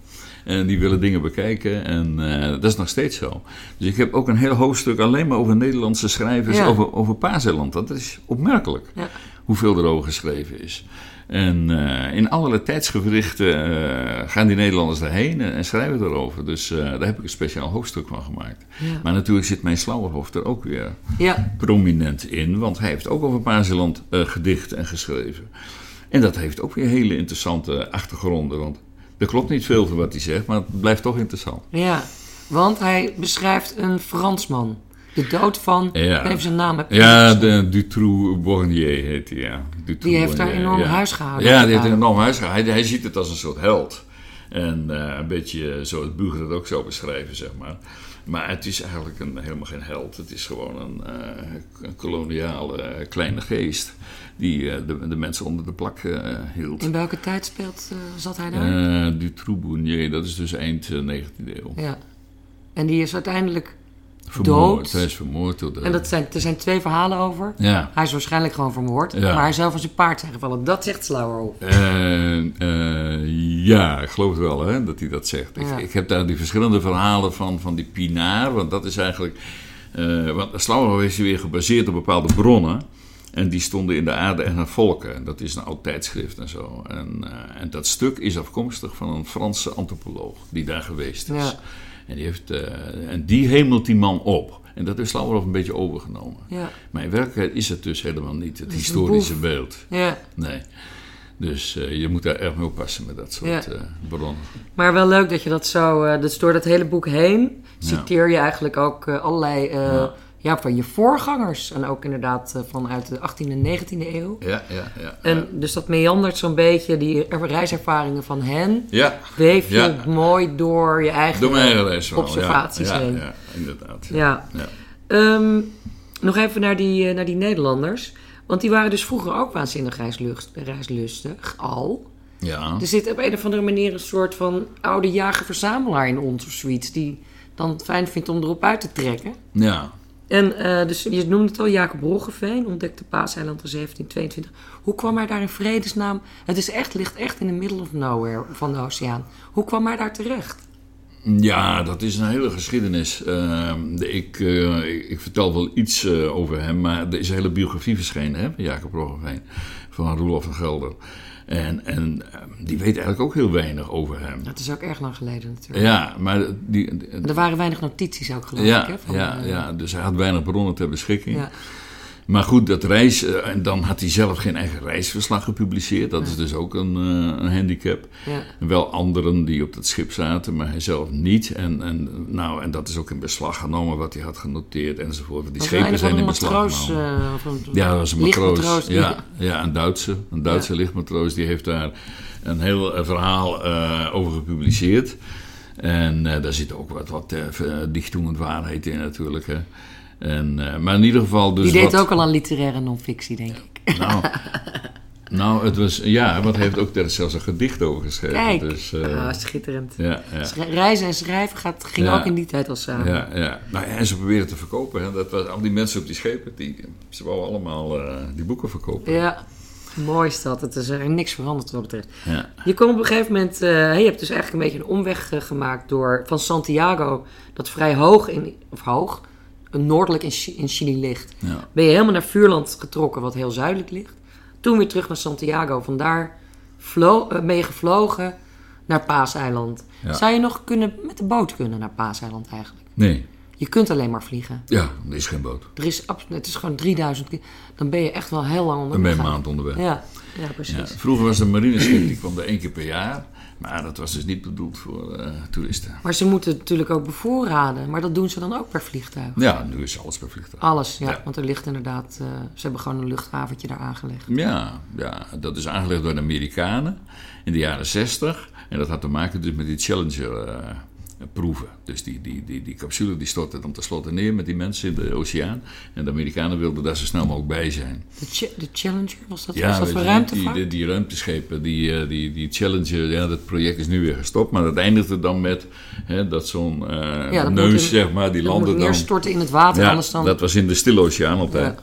Speaker 2: En die willen dingen bekijken. En eh, dat is nog steeds zo. Dus ik heb ook een heel hoofdstuk alleen maar over Nederlandse schrijvers,
Speaker 1: Ja.
Speaker 2: over, over Paaseiland. Dat is opmerkelijk
Speaker 1: Ja.
Speaker 2: Hoeveel er over geschreven is. En eh, in allerlei tijdsgewrichten eh, gaan die Nederlanders daarheen en, en schrijven erover. Dus eh, daar heb ik een speciaal hoofdstuk van gemaakt.
Speaker 1: Ja.
Speaker 2: Maar natuurlijk zit mijn Slauerhoofd er ook weer
Speaker 1: Ja.
Speaker 2: prominent in, want hij heeft ook over Paaseiland eh, gedicht en geschreven. En dat heeft ook weer hele interessante achtergronden, want er klopt niet veel van wat hij zegt, maar het blijft toch interessant.
Speaker 1: Ja, want hij beschrijft een Fransman. De dood van,
Speaker 2: Ja.
Speaker 1: heb zijn naam. heb
Speaker 2: Ja, de Dutroux Bornier heet hij, ja. Dutroux
Speaker 1: Die heeft daar enorm
Speaker 2: ja.
Speaker 1: huis gehouden.
Speaker 2: Ja, die heeft een enorm huis gehouden. Hij, hij ziet het als een soort held. En eh, een beetje zoals Buger het ook zou beschrijven, zeg maar. Maar het is eigenlijk een, helemaal geen held. Het is gewoon een, eh, een koloniale eh, kleine geest die de, de mensen onder de plak hield.
Speaker 1: In welke tijd speelt, zat hij daar?
Speaker 2: Eh Dutroux Bornier, dat is dus eind eh, 19e eeuw.
Speaker 1: ja. En die is uiteindelijk
Speaker 2: Vermoord.
Speaker 1: dood.
Speaker 2: Hij is vermoord door de...
Speaker 1: En dat zijn, er zijn twee verhalen over.
Speaker 2: Ja.
Speaker 1: Hij is waarschijnlijk gewoon vermoord,
Speaker 2: Ja.
Speaker 1: maar hij zou van zijn paard zijn gevallen. Dat zegt Slauerhoff.
Speaker 2: En, eh, ja, ik geloof het wel hè, dat hij dat zegt.
Speaker 1: Ja.
Speaker 2: Ik, heb daar die verschillende verhalen van, van die Pinaar, want dat is eigenlijk... eh want Slauerhoff is weer gebaseerd op bepaalde bronnen. En die stonden in de aarde en het volken. En dat is een oud tijdschrift en zo. En, eh, en dat stuk is afkomstig van een Franse antropoloog die daar geweest is.
Speaker 1: Ja.
Speaker 2: En, die heeft, eh, en die hemelt die man op. En dat heeft Slauerhoff een beetje overgenomen.
Speaker 1: Ja.
Speaker 2: Maar in werkelijkheid is het dus helemaal niet het
Speaker 1: is
Speaker 2: historische beeld.
Speaker 1: ja.
Speaker 2: Nee. Dus eh, je moet daar erg mee oppassen met dat soort
Speaker 1: Ja.
Speaker 2: eh, bronnen.
Speaker 1: Maar wel leuk dat je dat zo... eh, dus door dat hele boek heen citeer je eigenlijk ook allerlei...
Speaker 2: Ja.
Speaker 1: ja. van je voorgangers. En ook inderdaad eh, vanuit de 18e en 19e eeuw.
Speaker 2: Ja, ja, ja.
Speaker 1: En dus dat meandert zo'n beetje, die er- reiservaringen van hen...
Speaker 2: ja,
Speaker 1: weef je
Speaker 2: Ja.
Speaker 1: mooi door je eigen,
Speaker 2: door
Speaker 1: observaties
Speaker 2: ja,
Speaker 1: heen.
Speaker 2: Ja, ja, inderdaad.
Speaker 1: Ja.
Speaker 2: Ja.
Speaker 1: Ehm, nog even naar die, eh, naar die Nederlanders. Want die waren dus vroeger ook waanzinnig reislust, reislustig, al.
Speaker 2: Ja.
Speaker 1: Er zit op een of andere manier een soort van oude jager-verzamelaar in ons of zoiets... die dan het fijn vindt om erop uit te trekken.
Speaker 2: ja.
Speaker 1: En eh, dus je noemde het al, Jacob Roggeveen ontdekte Paaseiland in 1722. Hoe kwam hij daar in vredesnaam... Het is echt, ligt echt in the middle of nowhere van de oceaan. Hoe kwam hij daar terecht?
Speaker 2: Ja, dat is een hele geschiedenis. Ehm, de- ik, eh, ik, ik vertel wel iets eh, over hem, maar er is een hele biografie verschenen hè, van Jacob Roggeveen, van Roelof van Gelder. En, en eh, die weet eigenlijk ook heel weinig over hem.
Speaker 1: Dat is ook erg lang geleden natuurlijk.
Speaker 2: Ja, maar die, die-
Speaker 1: Er waren weinig notities ook, geloof
Speaker 2: ja,
Speaker 1: ik. Hè, van,
Speaker 2: ja,
Speaker 1: eh,
Speaker 2: ja, dus hij had weinig bronnen ter beschikking.
Speaker 1: ja.
Speaker 2: Maar goed, dat reis, eh, en dan had hij zelf geen eigen reisverslag gepubliceerd. Dat is dus ook een, eh, een handicap.
Speaker 1: Ja.
Speaker 2: Wel anderen die op dat schip zaten, maar hij zelf niet. En, en, nou, en dat is ook in beslag genomen wat hij had genoteerd enzovoort. Die schepen zijn in beslag
Speaker 1: matroos,
Speaker 2: genomen.
Speaker 1: eh, een
Speaker 2: Ja, dat was een matroos. Ja, ja, een Duitse. Een Duitse
Speaker 1: Ja.
Speaker 2: lichtmatroos. Die heeft daar een heel verhaal over gepubliceerd. En daar zit ook wat, wat dichttoemend waarheid in natuurlijk. Hè. En, eh, maar in ieder geval dus
Speaker 1: Die deed
Speaker 2: wat-
Speaker 1: ook al aan literaire non-fictie, denk ik.
Speaker 2: Nou, nou, het was... Ja, want hij heeft ook daar zelfs een gedicht over geschreven.
Speaker 1: Kijk,
Speaker 2: Dus,
Speaker 1: ah, schitterend.
Speaker 2: ja, ja.
Speaker 1: Schrij- Reizen en schrijven gaat, ging
Speaker 2: Ja.
Speaker 1: ook in die tijd al samen.
Speaker 2: Ja, ja. Nou, en ze probeerden te verkopen. Hè. Dat was, al die mensen op die schepen, die, ze wouden allemaal eh, die boeken verkopen.
Speaker 1: Ja, mooi is dat. Het is er niks veranderd wat dat betreft.
Speaker 2: Ja.
Speaker 1: Je komt op een gegeven moment... eh, je hebt dus eigenlijk een beetje een omweg gemaakt door... van Santiago, dat vrij hoog, in, of hoog, noordelijk in, in Chili ligt.
Speaker 2: Ja.
Speaker 1: Ben je helemaal naar Vuurland getrokken, wat heel zuidelijk ligt. Toen weer terug naar Santiago. Vandaar vlo- eh, ben je gevlogen naar Paaseiland.
Speaker 2: Ja.
Speaker 1: Zou je nog kunnen, met de boot kunnen naar Paaseiland eigenlijk?
Speaker 2: Nee,
Speaker 1: Je kunt alleen maar vliegen.
Speaker 2: ja, er is geen boot.
Speaker 1: Er is, het is gewoon 3000 keer. Dan ben je echt wel heel lang
Speaker 2: Dan
Speaker 1: onderweg.
Speaker 2: ben je een maand onderweg.
Speaker 1: Ja, ja precies.
Speaker 2: Ja, vroeger was de marineschip, die kwam er één keer per jaar. Maar dat was dus niet bedoeld voor eh, toeristen.
Speaker 1: Maar ze moeten natuurlijk ook bevoorraden. Maar dat doen ze dan ook per vliegtuig.
Speaker 2: Ja, nu is alles per vliegtuig.
Speaker 1: Alles, ja.
Speaker 2: Ja.
Speaker 1: Want er ligt inderdaad... eh, ze hebben gewoon een luchthaventje daar aangelegd.
Speaker 2: Ja, ja, dat is aangelegd door de Amerikanen in de jaren 60. En dat had te maken dus met die Challenger-proeven. dus die, die, die, die capsule die stortte dan tenslotte neer met die mensen in de oceaan. En de Amerikanen wilden daar zo snel mogelijk bij zijn.
Speaker 1: De, Ch- de Challenger, was dat, was
Speaker 2: Ja,
Speaker 1: dat voor
Speaker 2: je,
Speaker 1: ruimtevaart?
Speaker 2: die, die, die ruimteschepen, die, eh, die, die Challenger, ja, dat project is nu weer gestopt. Maar dat eindigde dan met hè, dat zo'n eh,
Speaker 1: Ja, dat
Speaker 2: neus,
Speaker 1: in-
Speaker 2: zeg maar, die
Speaker 1: dat
Speaker 2: landde dan...
Speaker 1: neerstorten in het water,
Speaker 2: Ja,
Speaker 1: anders dan...
Speaker 2: dat was in de Stille Oceaan altijd.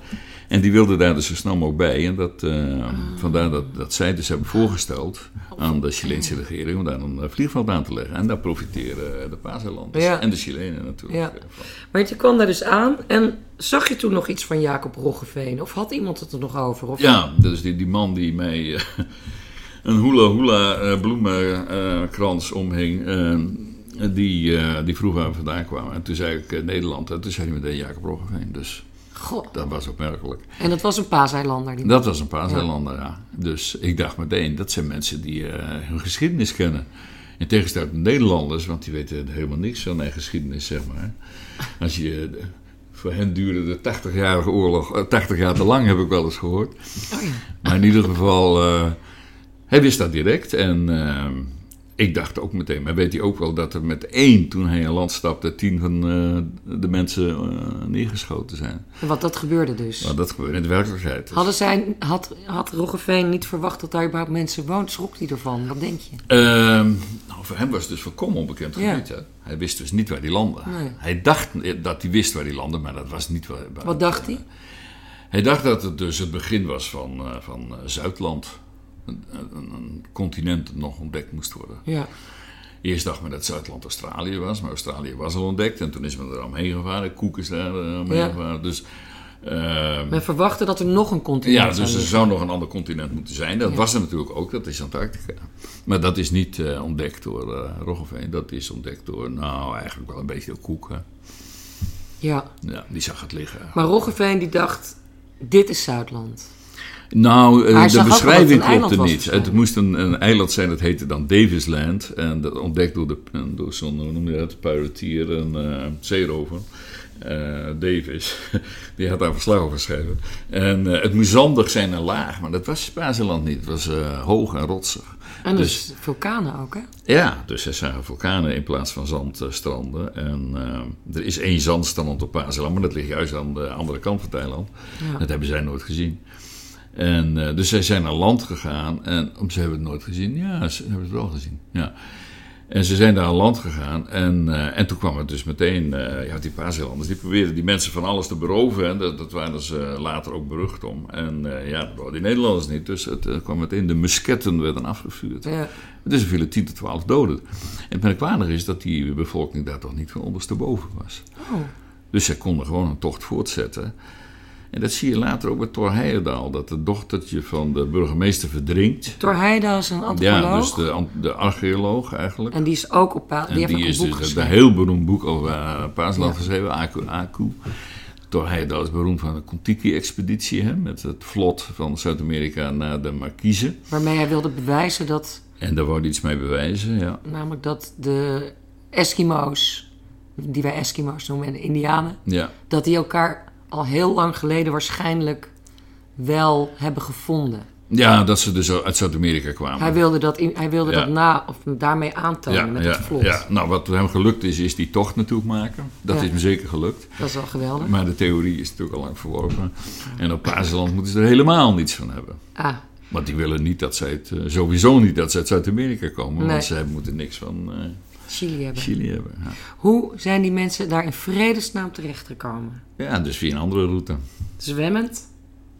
Speaker 2: En die wilden daar dus zo snel mogelijk bij. En dat, eh, vandaar dat, dat zij dus hebben voorgesteld aan de Chileense regering om daar een eh, vliegveld aan te leggen. En daar profiteren de Paaseilanders
Speaker 1: Ja.
Speaker 2: en de Chilenen natuurlijk
Speaker 1: Ja.
Speaker 2: eh, van.
Speaker 1: Maar je kwam daar dus aan en zag je toen nog iets van Jacob Roggeveen? Of had iemand het er nog over? Of
Speaker 2: Ja, dus die, die man die mij eh, een hula hula eh, bloemenkrans omhing, eh, die, eh, die vroeg waar we vandaan kwamen. En toen zei ik eh, Nederland en toen zei hij meteen Jacob Roggeveen. Dus Dat was opmerkelijk.
Speaker 1: En dat was een Paaseilanden. Die...
Speaker 2: Dat was een Paaseilanden, ja. Dus ik dacht meteen, dat zijn mensen die eh, hun geschiedenis kennen. In tegenstelling tot Nederlanders, want die weten helemaal niks van hun geschiedenis, zeg maar. Als je, eh, voor hen duurde de 80-jarige oorlog, eh, 80 jaar te lang, heb ik wel eens gehoord.
Speaker 1: Oh ja.
Speaker 2: Maar in ieder geval, eh, hij wist dat direct. En eh, ik dacht ook meteen, maar weet hij ook wel dat er met één, toen hij in land stapte, tien van eh, de mensen uh, neergeschoten zijn.
Speaker 1: Wat dat gebeurde dus?
Speaker 2: Wat dat gebeurde in de werkelijkheid.
Speaker 1: Hadden zij, had, had Roggeveen niet verwacht dat daar überhaupt mensen woonden? Schrok hij ervan? Wat denk je?
Speaker 2: Ehm, nou, voor hem was het dus volkomen onbekend gebied. Ja. Hij wist dus niet waar hij landde. Nee. Hij dacht dat hij wist waar hij landde, maar dat was niet waar. waar
Speaker 1: Wat dacht hij?
Speaker 2: Hij dacht dat het dus het begin was van, van Zuidland een, een, continent dat nog ontdekt moest worden.
Speaker 1: Ja.
Speaker 2: Eerst dacht men dat Zuidland Australië was, maar Australië was al ontdekt. En toen is men er omheen gevaren. Koek is daar uh, omheen ja. gevaren. Dus, uh,
Speaker 1: men verwachtte dat er nog een continent
Speaker 2: Ja, dus er zou nog een ander continent moeten zijn. Dat was er natuurlijk ook, dat is Antarctica. Maar dat is niet uh, ontdekt door uh, Roggeveen. Dat is ontdekt door, nou, eigenlijk wel een beetje door Koek. Hè.
Speaker 1: Ja.
Speaker 2: Ja, die zag het liggen.
Speaker 1: Maar Roggeveen die dacht, dit is Zuidland.
Speaker 2: Nou, uh, de beschrijving klopte niet. Het moest een, een, eiland zijn, dat heette dan Davisland. En dat ontdekt door, de, door zo'n, hoe noem je dat, pirateer, een uh, zeerover. Uh, Davis, die had daar verslag over geschreven. En het moest zandig zijn en laag, maar dat was Spazeland niet. Het was hoog en rotsig.
Speaker 1: En dus, dus vulkanen ook, hè?
Speaker 2: Ja, dus er zijn vulkanen in plaats van zandstranden. En er is één zandstrand op Pazeland, maar dat ligt juist aan de andere kant van. Ja. Dat hebben zij nooit gezien. En, uh, dus zij zijn naar land gegaan en ze hebben het nooit gezien. Ja, ze hebben het wel gezien. Ja. En ze zijn daar aan land gegaan en, uh, en toen kwam het dus meteen, uh, ja, die Paaseilanders, die probeerden die mensen van alles te beroven. En dat, dat waren ze later ook berucht om. En ja, dat wouden die Nederlanders niet. Dus het kwam meteen, de musketten werden afgevuurd.
Speaker 1: Ja.
Speaker 2: Dus er vielen 10 tot 12 doden. En het merkwaardige is dat die bevolking daar toch niet van ondersteboven was.
Speaker 1: Oh.
Speaker 2: Dus zij konden gewoon een tocht voortzetten. En dat zie je later ook bij Thor Heyerdahl, dat het dochtertje van de burgemeester verdrinkt.
Speaker 1: Thor Heyerdahl is een antropoloog?
Speaker 2: Ja, dus de, de archeoloog eigenlijk.
Speaker 1: En die is ook op pa die,
Speaker 2: die
Speaker 1: heeft
Speaker 2: is
Speaker 1: een boek
Speaker 2: dus
Speaker 1: geschreven.
Speaker 2: een heel beroemd boek over uh, Paasland ja. geschreven, Aku Aku. Thor Heyerdahl is beroemd van de Kontiki-expeditie, met het vlot van Zuid-Amerika naar de Marquise.
Speaker 1: Waarmee hij wilde bewijzen dat...
Speaker 2: En daar wou hij iets mee bewijzen, ja.
Speaker 1: Namelijk dat de Eskimo's, die wij Eskimo's noemen en de Indianen,
Speaker 2: ja.
Speaker 1: dat die elkaar al heel lang geleden waarschijnlijk wel hebben gevonden.
Speaker 2: Ja, dat ze dus uit Zuid-Amerika kwamen.
Speaker 1: Hij wilde dat, in, hij wilde ja. dat na, of daarmee aantonen
Speaker 2: ja,
Speaker 1: met
Speaker 2: ja,
Speaker 1: het vlot.
Speaker 2: Ja, nou wat hem gelukt is, is die tocht natuurlijk maken. Dat is hem zeker gelukt.
Speaker 1: Dat is wel geweldig.
Speaker 2: Maar de theorie is natuurlijk al lang verworpen. En op Paasland moeten ze er helemaal niets van hebben.
Speaker 1: Ah.
Speaker 2: Want die willen niet dat zij het, uh, sowieso niet dat ze uit Zuid-Amerika komen.
Speaker 1: Nee.
Speaker 2: Want zij moeten niks van uh,
Speaker 1: Chili hebben.
Speaker 2: Chili hebben ja.
Speaker 1: Hoe zijn die mensen daar in vredesnaam terechtgekomen?
Speaker 2: Ja, dus via een andere route.
Speaker 1: Zwemmend?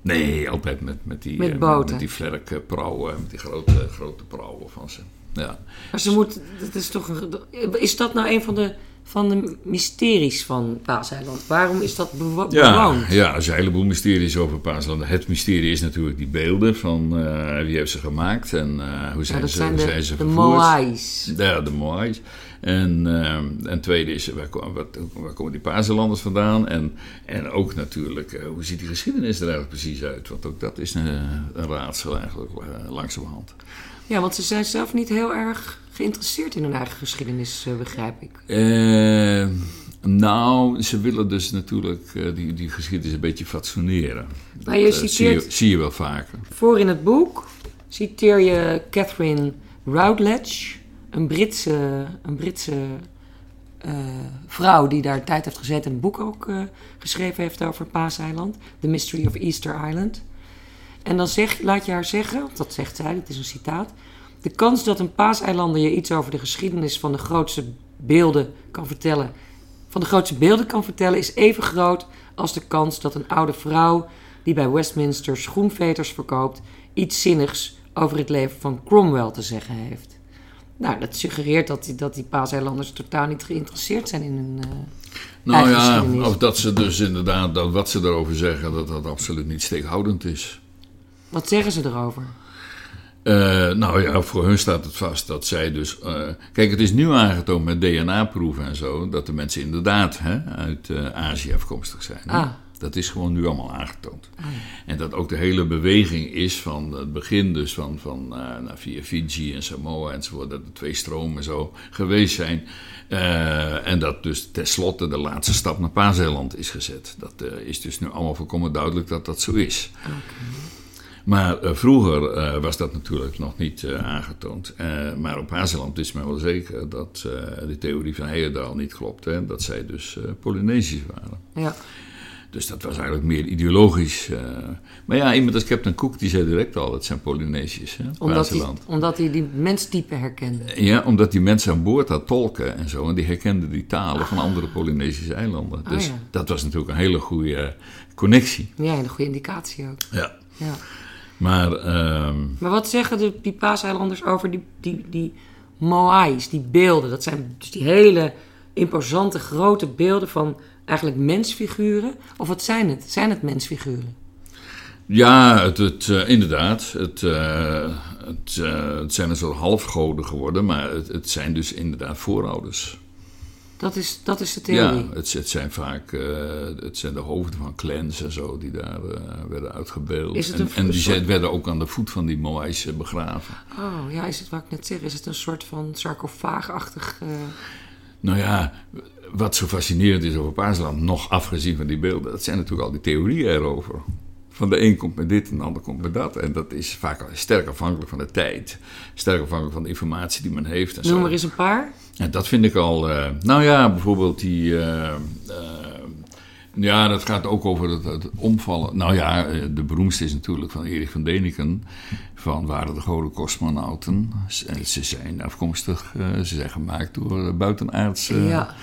Speaker 2: Nee, altijd met, met die,
Speaker 1: met,
Speaker 2: uh,
Speaker 1: boten.
Speaker 2: met, met die vlerkprauwen, met die grote, grote prauwen van ze. Ja.
Speaker 1: Maar ze moet, dat is toch een, is dat nou een van de, van de mysteries van Paaseiland? Waarom is dat bewo
Speaker 2: ja,
Speaker 1: bewoond?
Speaker 2: Ja, er zijn een heleboel mysteries over Paaseiland. Het mysterie is natuurlijk die beelden van uh, wie heeft ze gemaakt en uh, hoe zijn
Speaker 1: ja, dat
Speaker 2: ze,
Speaker 1: zijn de,
Speaker 2: zijn ze
Speaker 1: de
Speaker 2: vervoerd.
Speaker 1: Moais.
Speaker 2: Ja, de Moais. En, uh, en tweede is, waar, waar, waar komen die Paaseilanders vandaan? En, en ook natuurlijk, uh, hoe ziet die geschiedenis er eigenlijk precies uit? Want ook dat is een, een raadsel eigenlijk langzamerhand.
Speaker 1: Ja, want ze zijn zelf niet heel erg geïnteresseerd in hun eigen geschiedenis, uh, begrijp ik.
Speaker 2: Uh, nou, ze willen dus natuurlijk uh, die, die geschiedenis een beetje fatsoeneren.
Speaker 1: Maar je citeert,
Speaker 2: zie, je, zie je wel vaker.
Speaker 1: Voor in het boek citeer je Catherine Routledge, een Britse, een Britse vrouw die daar tijd heeft gezeten en een boek ook geschreven heeft over Paaseiland, The Mystery of Easter Island. En dan zeg, laat je haar zeggen, dat zegt zij, dat is een citaat. De kans dat een paaseilander je iets over de geschiedenis van de grootste beelden kan vertellen, van de grootste beelden kan vertellen, is even groot als de kans dat een oude vrouw die bij Westminster schoenveters verkoopt, iets zinnigs over het leven van Cromwell te zeggen heeft. Nou, dat suggereert dat die, dat die paaseilanders totaal niet geïnteresseerd zijn in hun. Uh,
Speaker 2: nou ja, of dat ze dus inderdaad, dat wat ze erover zeggen, dat dat absoluut niet steekhoudend is.
Speaker 1: Wat zeggen ze erover?
Speaker 2: Uh, nou ja, voor hun staat het vast dat zij dus. Uh, kijk, het is nu aangetoond met DNA-proeven en zo. dat de mensen inderdaad hè, uit uh, Azië afkomstig zijn.
Speaker 1: Ah.
Speaker 2: Dat is gewoon nu allemaal aangetoond.
Speaker 1: Ah.
Speaker 2: En dat ook de hele beweging is van het begin, dus van, van nou, via Fiji en Samoa enzovoort. dat er twee stromen zo geweest zijn. en dat dus tenslotte de laatste stap naar Paaseiland is gezet. Dat is dus nu allemaal volkomen duidelijk dat dat zo is.
Speaker 1: Okay.
Speaker 2: Maar eh, vroeger eh, was dat natuurlijk nog niet eh, aangetoond. Maar op Hazeland is men wel zeker dat de theorie van Heyerdahl niet klopt. Hè, dat zij dus Polynesisch waren.
Speaker 1: Ja.
Speaker 2: Dus dat was eigenlijk meer ideologisch. maar ja, iemand als Captain Cook die zei direct al, het zijn Polynesiërs, hè,
Speaker 1: Omdat hij, omdat hij die menstype herkende.
Speaker 2: Ja, omdat die mensen aan boord had tolken en zo. En die herkenden die talen van andere Polynesische eilanden.
Speaker 1: Ah,
Speaker 2: Dus
Speaker 1: ja.
Speaker 2: dat was natuurlijk een hele goede connectie.
Speaker 1: Ja, een goede indicatie ook.
Speaker 2: Ja.
Speaker 1: Ja.
Speaker 2: Maar ehm,
Speaker 1: Maar wat zeggen de die paaseilanders over die, die, die moais, die beelden? Dat zijn dus die hele imposante grote beelden van eigenlijk mensfiguren. Of wat zijn het? Zijn het mensfiguren?
Speaker 2: ja, het, het, eh, inderdaad. Het, eh, het, eh, het zijn een soort halfgoden geworden. Maar het, het zijn dus inderdaad voorouders.
Speaker 1: Dat is, dat is de theorie.
Speaker 2: Ja, het, het zijn vaak eh, het zijn de hoofden van clans en zo die daar eh, werden uitgebeeld.
Speaker 1: Is het
Speaker 2: en,
Speaker 1: een
Speaker 2: en die
Speaker 1: soort-
Speaker 2: zijn, werden ook aan de voet van die Moais eh, begraven.
Speaker 1: Oh, ja, is het wat ik net zeg? Is het een soort van sarcofaagachtig... eh,
Speaker 2: Nou ja, wat zo fascinerend is over Paasland, nog afgezien van die beelden, dat zijn natuurlijk al die theorieën erover. Van de een komt met dit en de ander komt met dat. En dat is vaak sterk afhankelijk van de tijd. Sterk afhankelijk van de informatie die men heeft. En zo.
Speaker 1: Noem er eens een paar.
Speaker 2: En dat vind ik al. eh, nou ja, bijvoorbeeld die. eh, ja, dat gaat ook over het, het omvallen. Nou ja, de beroemdste is natuurlijk van Erich van Deniken. Van waren de goden kosmonauten. En ze zijn afkomstig, ze zijn gemaakt door buitenaardse
Speaker 1: ja,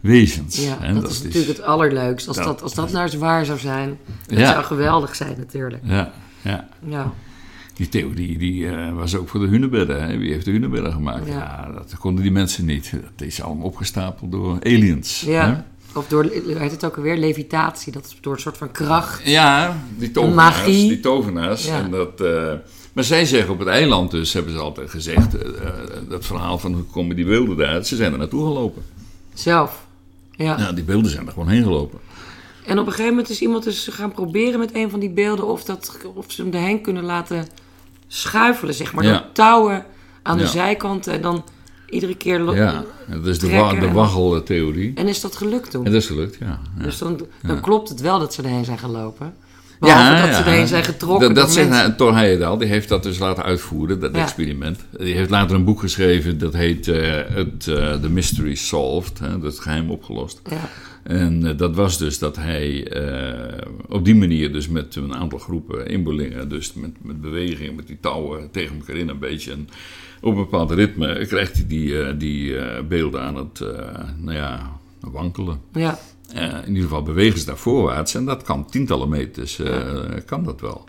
Speaker 2: wezens.
Speaker 1: ja
Speaker 2: En
Speaker 1: dat, is natuurlijk het allerleukst. Als
Speaker 2: dat-
Speaker 1: dat, als dat nou eens waar zou zijn. Dat
Speaker 2: Ja.
Speaker 1: zou geweldig zijn natuurlijk.
Speaker 2: Ja, ja.
Speaker 1: Ja,
Speaker 2: Die theorie die, eh, was ook voor de hunebedden. Hè? Wie heeft de hunebedden gemaakt?
Speaker 1: Ja.
Speaker 2: Ja. dat konden die mensen niet. Dat is allemaal opgestapeld door aliens. hè?
Speaker 1: ja. Of door, heet het ook alweer, levitatie. Dat is door een soort van kracht.
Speaker 2: Ja, die tovenaars.
Speaker 1: Magie.
Speaker 2: Die tovenaars.
Speaker 1: Ja.
Speaker 2: En dat, eh, maar zij zeggen op het eiland dus, hebben ze altijd gezegd... eh, dat verhaal van hoe komen die beelden daar... Ze zijn er naartoe gelopen.
Speaker 1: Zelf. Ja.
Speaker 2: Ja, die beelden zijn er gewoon heen gelopen.
Speaker 1: En op een gegeven moment is iemand dus gaan proberen met een van die beelden... of, dat, of ze hem erheen kunnen laten schuifelen, zeg maar.
Speaker 2: Ja.
Speaker 1: Door touwen aan de
Speaker 2: Ja.
Speaker 1: zijkanten en dan iedere keer...
Speaker 2: Ja, dat is de, wa de waggeltheorie.
Speaker 1: En is dat gelukt toen?
Speaker 2: En dat is gelukt, ja. ja.
Speaker 1: Dus dan, dan klopt het wel dat ze erheen zijn gelopen. Behalve dat ze erheen zijn getrokken
Speaker 2: Dat, dat zegt
Speaker 1: mensen.
Speaker 2: hij- Thor Heyerdahl, die heeft dat dus laten uitvoeren, dat
Speaker 1: Ja.
Speaker 2: experiment. Die heeft later een boek geschreven, dat heet eh, het, eh, The Mystery Solved, hè, dat geheim opgelost.
Speaker 1: Ja.
Speaker 2: En dat was dus dat hij op die manier dus met een aantal groepen inboelingen, dus met, met bewegingen, met die touwen tegen elkaar in een beetje. En op een bepaald ritme krijgt hij die, die beelden aan het, nou ja, wankelen.
Speaker 1: ja.
Speaker 2: Eh, in ieder geval bewegen ze daar voorwaarts en dat kan tientallen meters, eh, kan dat wel.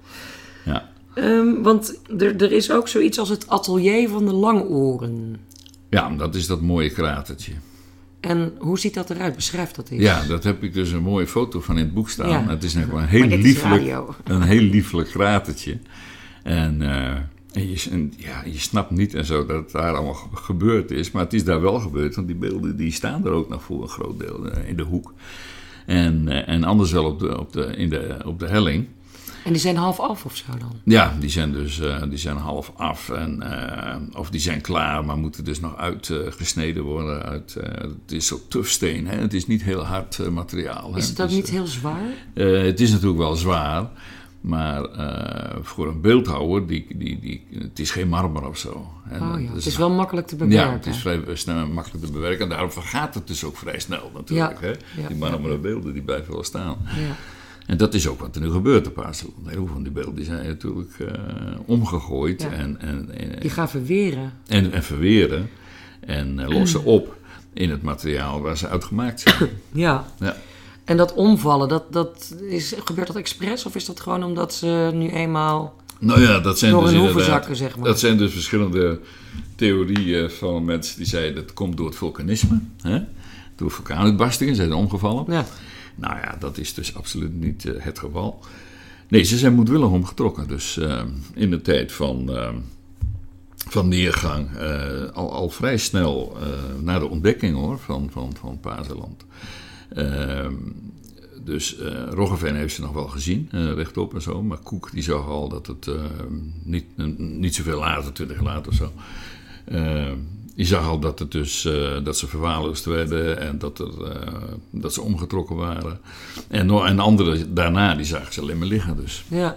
Speaker 2: Ja.
Speaker 1: Ehm, want er, er is ook zoiets als het atelier van de langoren.
Speaker 2: ja, dat is dat mooie kratertje.
Speaker 1: En hoe ziet dat eruit? Beschrijf dat eens.
Speaker 2: Ja, daar heb ik dus een mooie foto van in het boek staan.
Speaker 1: Ja.
Speaker 2: Het is net een heel liefelijk, een heel liefelijk kratertje. En, eh, en, je, en ja, je snapt niet en zo dat het daar allemaal ge- gebeurd is. Maar het is daar wel gebeurd, want die beelden die staan er ook nog voor een groot deel eh, in de hoek. En, eh, en anders wel op de, op, de, in de, op de helling.
Speaker 1: En die zijn half af of zo dan?
Speaker 2: Ja, die zijn dus eh, die zijn half af. En, of die zijn klaar, maar moeten dus nog uitgesneden worden. Uit, het is zo tufsteen, hè? het is niet heel hard materiaal. hè.
Speaker 1: Is het ook
Speaker 2: Dus,
Speaker 1: niet heel zwaar?
Speaker 2: het is natuurlijk wel zwaar. Maar eh, voor een beeldhouwer, die, die, die, het is geen marmer of zo.
Speaker 1: Oh ja, het is wel makkelijk te bewerken.
Speaker 2: Ja, het is vrij snel makkelijk te bewerken. En daarom vergaat het dus ook vrij snel natuurlijk.
Speaker 1: Ja,
Speaker 2: Hè?
Speaker 1: ja,
Speaker 2: die marmeren beelden die blijven wel staan.
Speaker 1: Ja.
Speaker 2: En dat is ook wat er nu gebeurt op Paasland. Heel veel van die beelden die zijn natuurlijk eh, omgegooid en, en,
Speaker 1: Die gaan verweren.
Speaker 2: en, en verweren. En eh, lossen op in het materiaal waar ze uit gemaakt zijn.
Speaker 1: Ja. En dat omvallen, dat, dat is, gebeurt dat expres? Of is dat gewoon omdat ze nu eenmaal...
Speaker 2: Nou ja, dat zijn
Speaker 1: Door
Speaker 2: dus
Speaker 1: hun zakken, zeg maar.
Speaker 2: Dat zijn dus verschillende theorieën van mensen die zeiden dat komt door het vulkanisme. Hè? Door vulkaanuitbarstingen zijn ze omgevallen.
Speaker 1: Ja.
Speaker 2: Nou ja, dat is dus absoluut niet eh, het geval. Nee, ze zijn moedwillig omgetrokken. Dus eh, in de tijd van, eh, van neergang, al, al vrij snel na de ontdekking hoor, van, van, van Pazeland. Ehm, dus eh Roggeveen heeft ze nog wel gezien, eh, rechtop en zo. Maar Koek die zag al dat het eh, niet, niet zoveel later, twintig jaar later of zo. eh, die zag al dat, het dus, eh, dat ze verwaarloosd werden en dat, er, dat ze omgetrokken waren. En, en anderen daarna, die zagen ze alleen maar liggen dus.
Speaker 1: ja.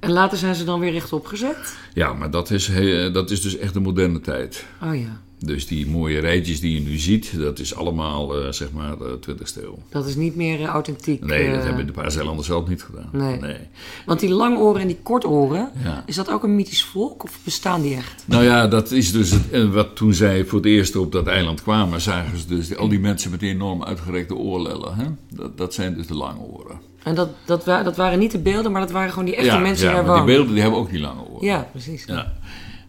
Speaker 1: En later zijn ze dan weer rechtop gezet?
Speaker 2: Ja, maar dat is, dat is dus echt de moderne tijd.
Speaker 1: Oh ja.
Speaker 2: Dus die mooie rijtjes die je nu ziet, dat is allemaal eh, zeg maar de 20ste eeuw.
Speaker 1: Dat is niet meer eh, authentiek.
Speaker 2: Nee, dat
Speaker 1: eh,
Speaker 2: hebben de Paaseilanders zelf niet gedaan.
Speaker 1: Nee. Want die langoren en die kortoren,
Speaker 2: Ja.
Speaker 1: is dat ook een mythisch volk of bestaan die echt?
Speaker 2: Nou ja, dat is dus het, eh, wat toen zij voor het eerst op dat eiland kwamen, zagen ze dus al die mensen met die enorm uitgerekte oorlellen. Hè? Dat, dat zijn dus de lange oren.
Speaker 1: En dat, dat, wa- dat waren niet de beelden, maar dat waren gewoon die echte mensen
Speaker 2: ja,
Speaker 1: die daar
Speaker 2: maar die beelden die hebben ook die lange oren.
Speaker 1: Ja, precies.
Speaker 2: Ja.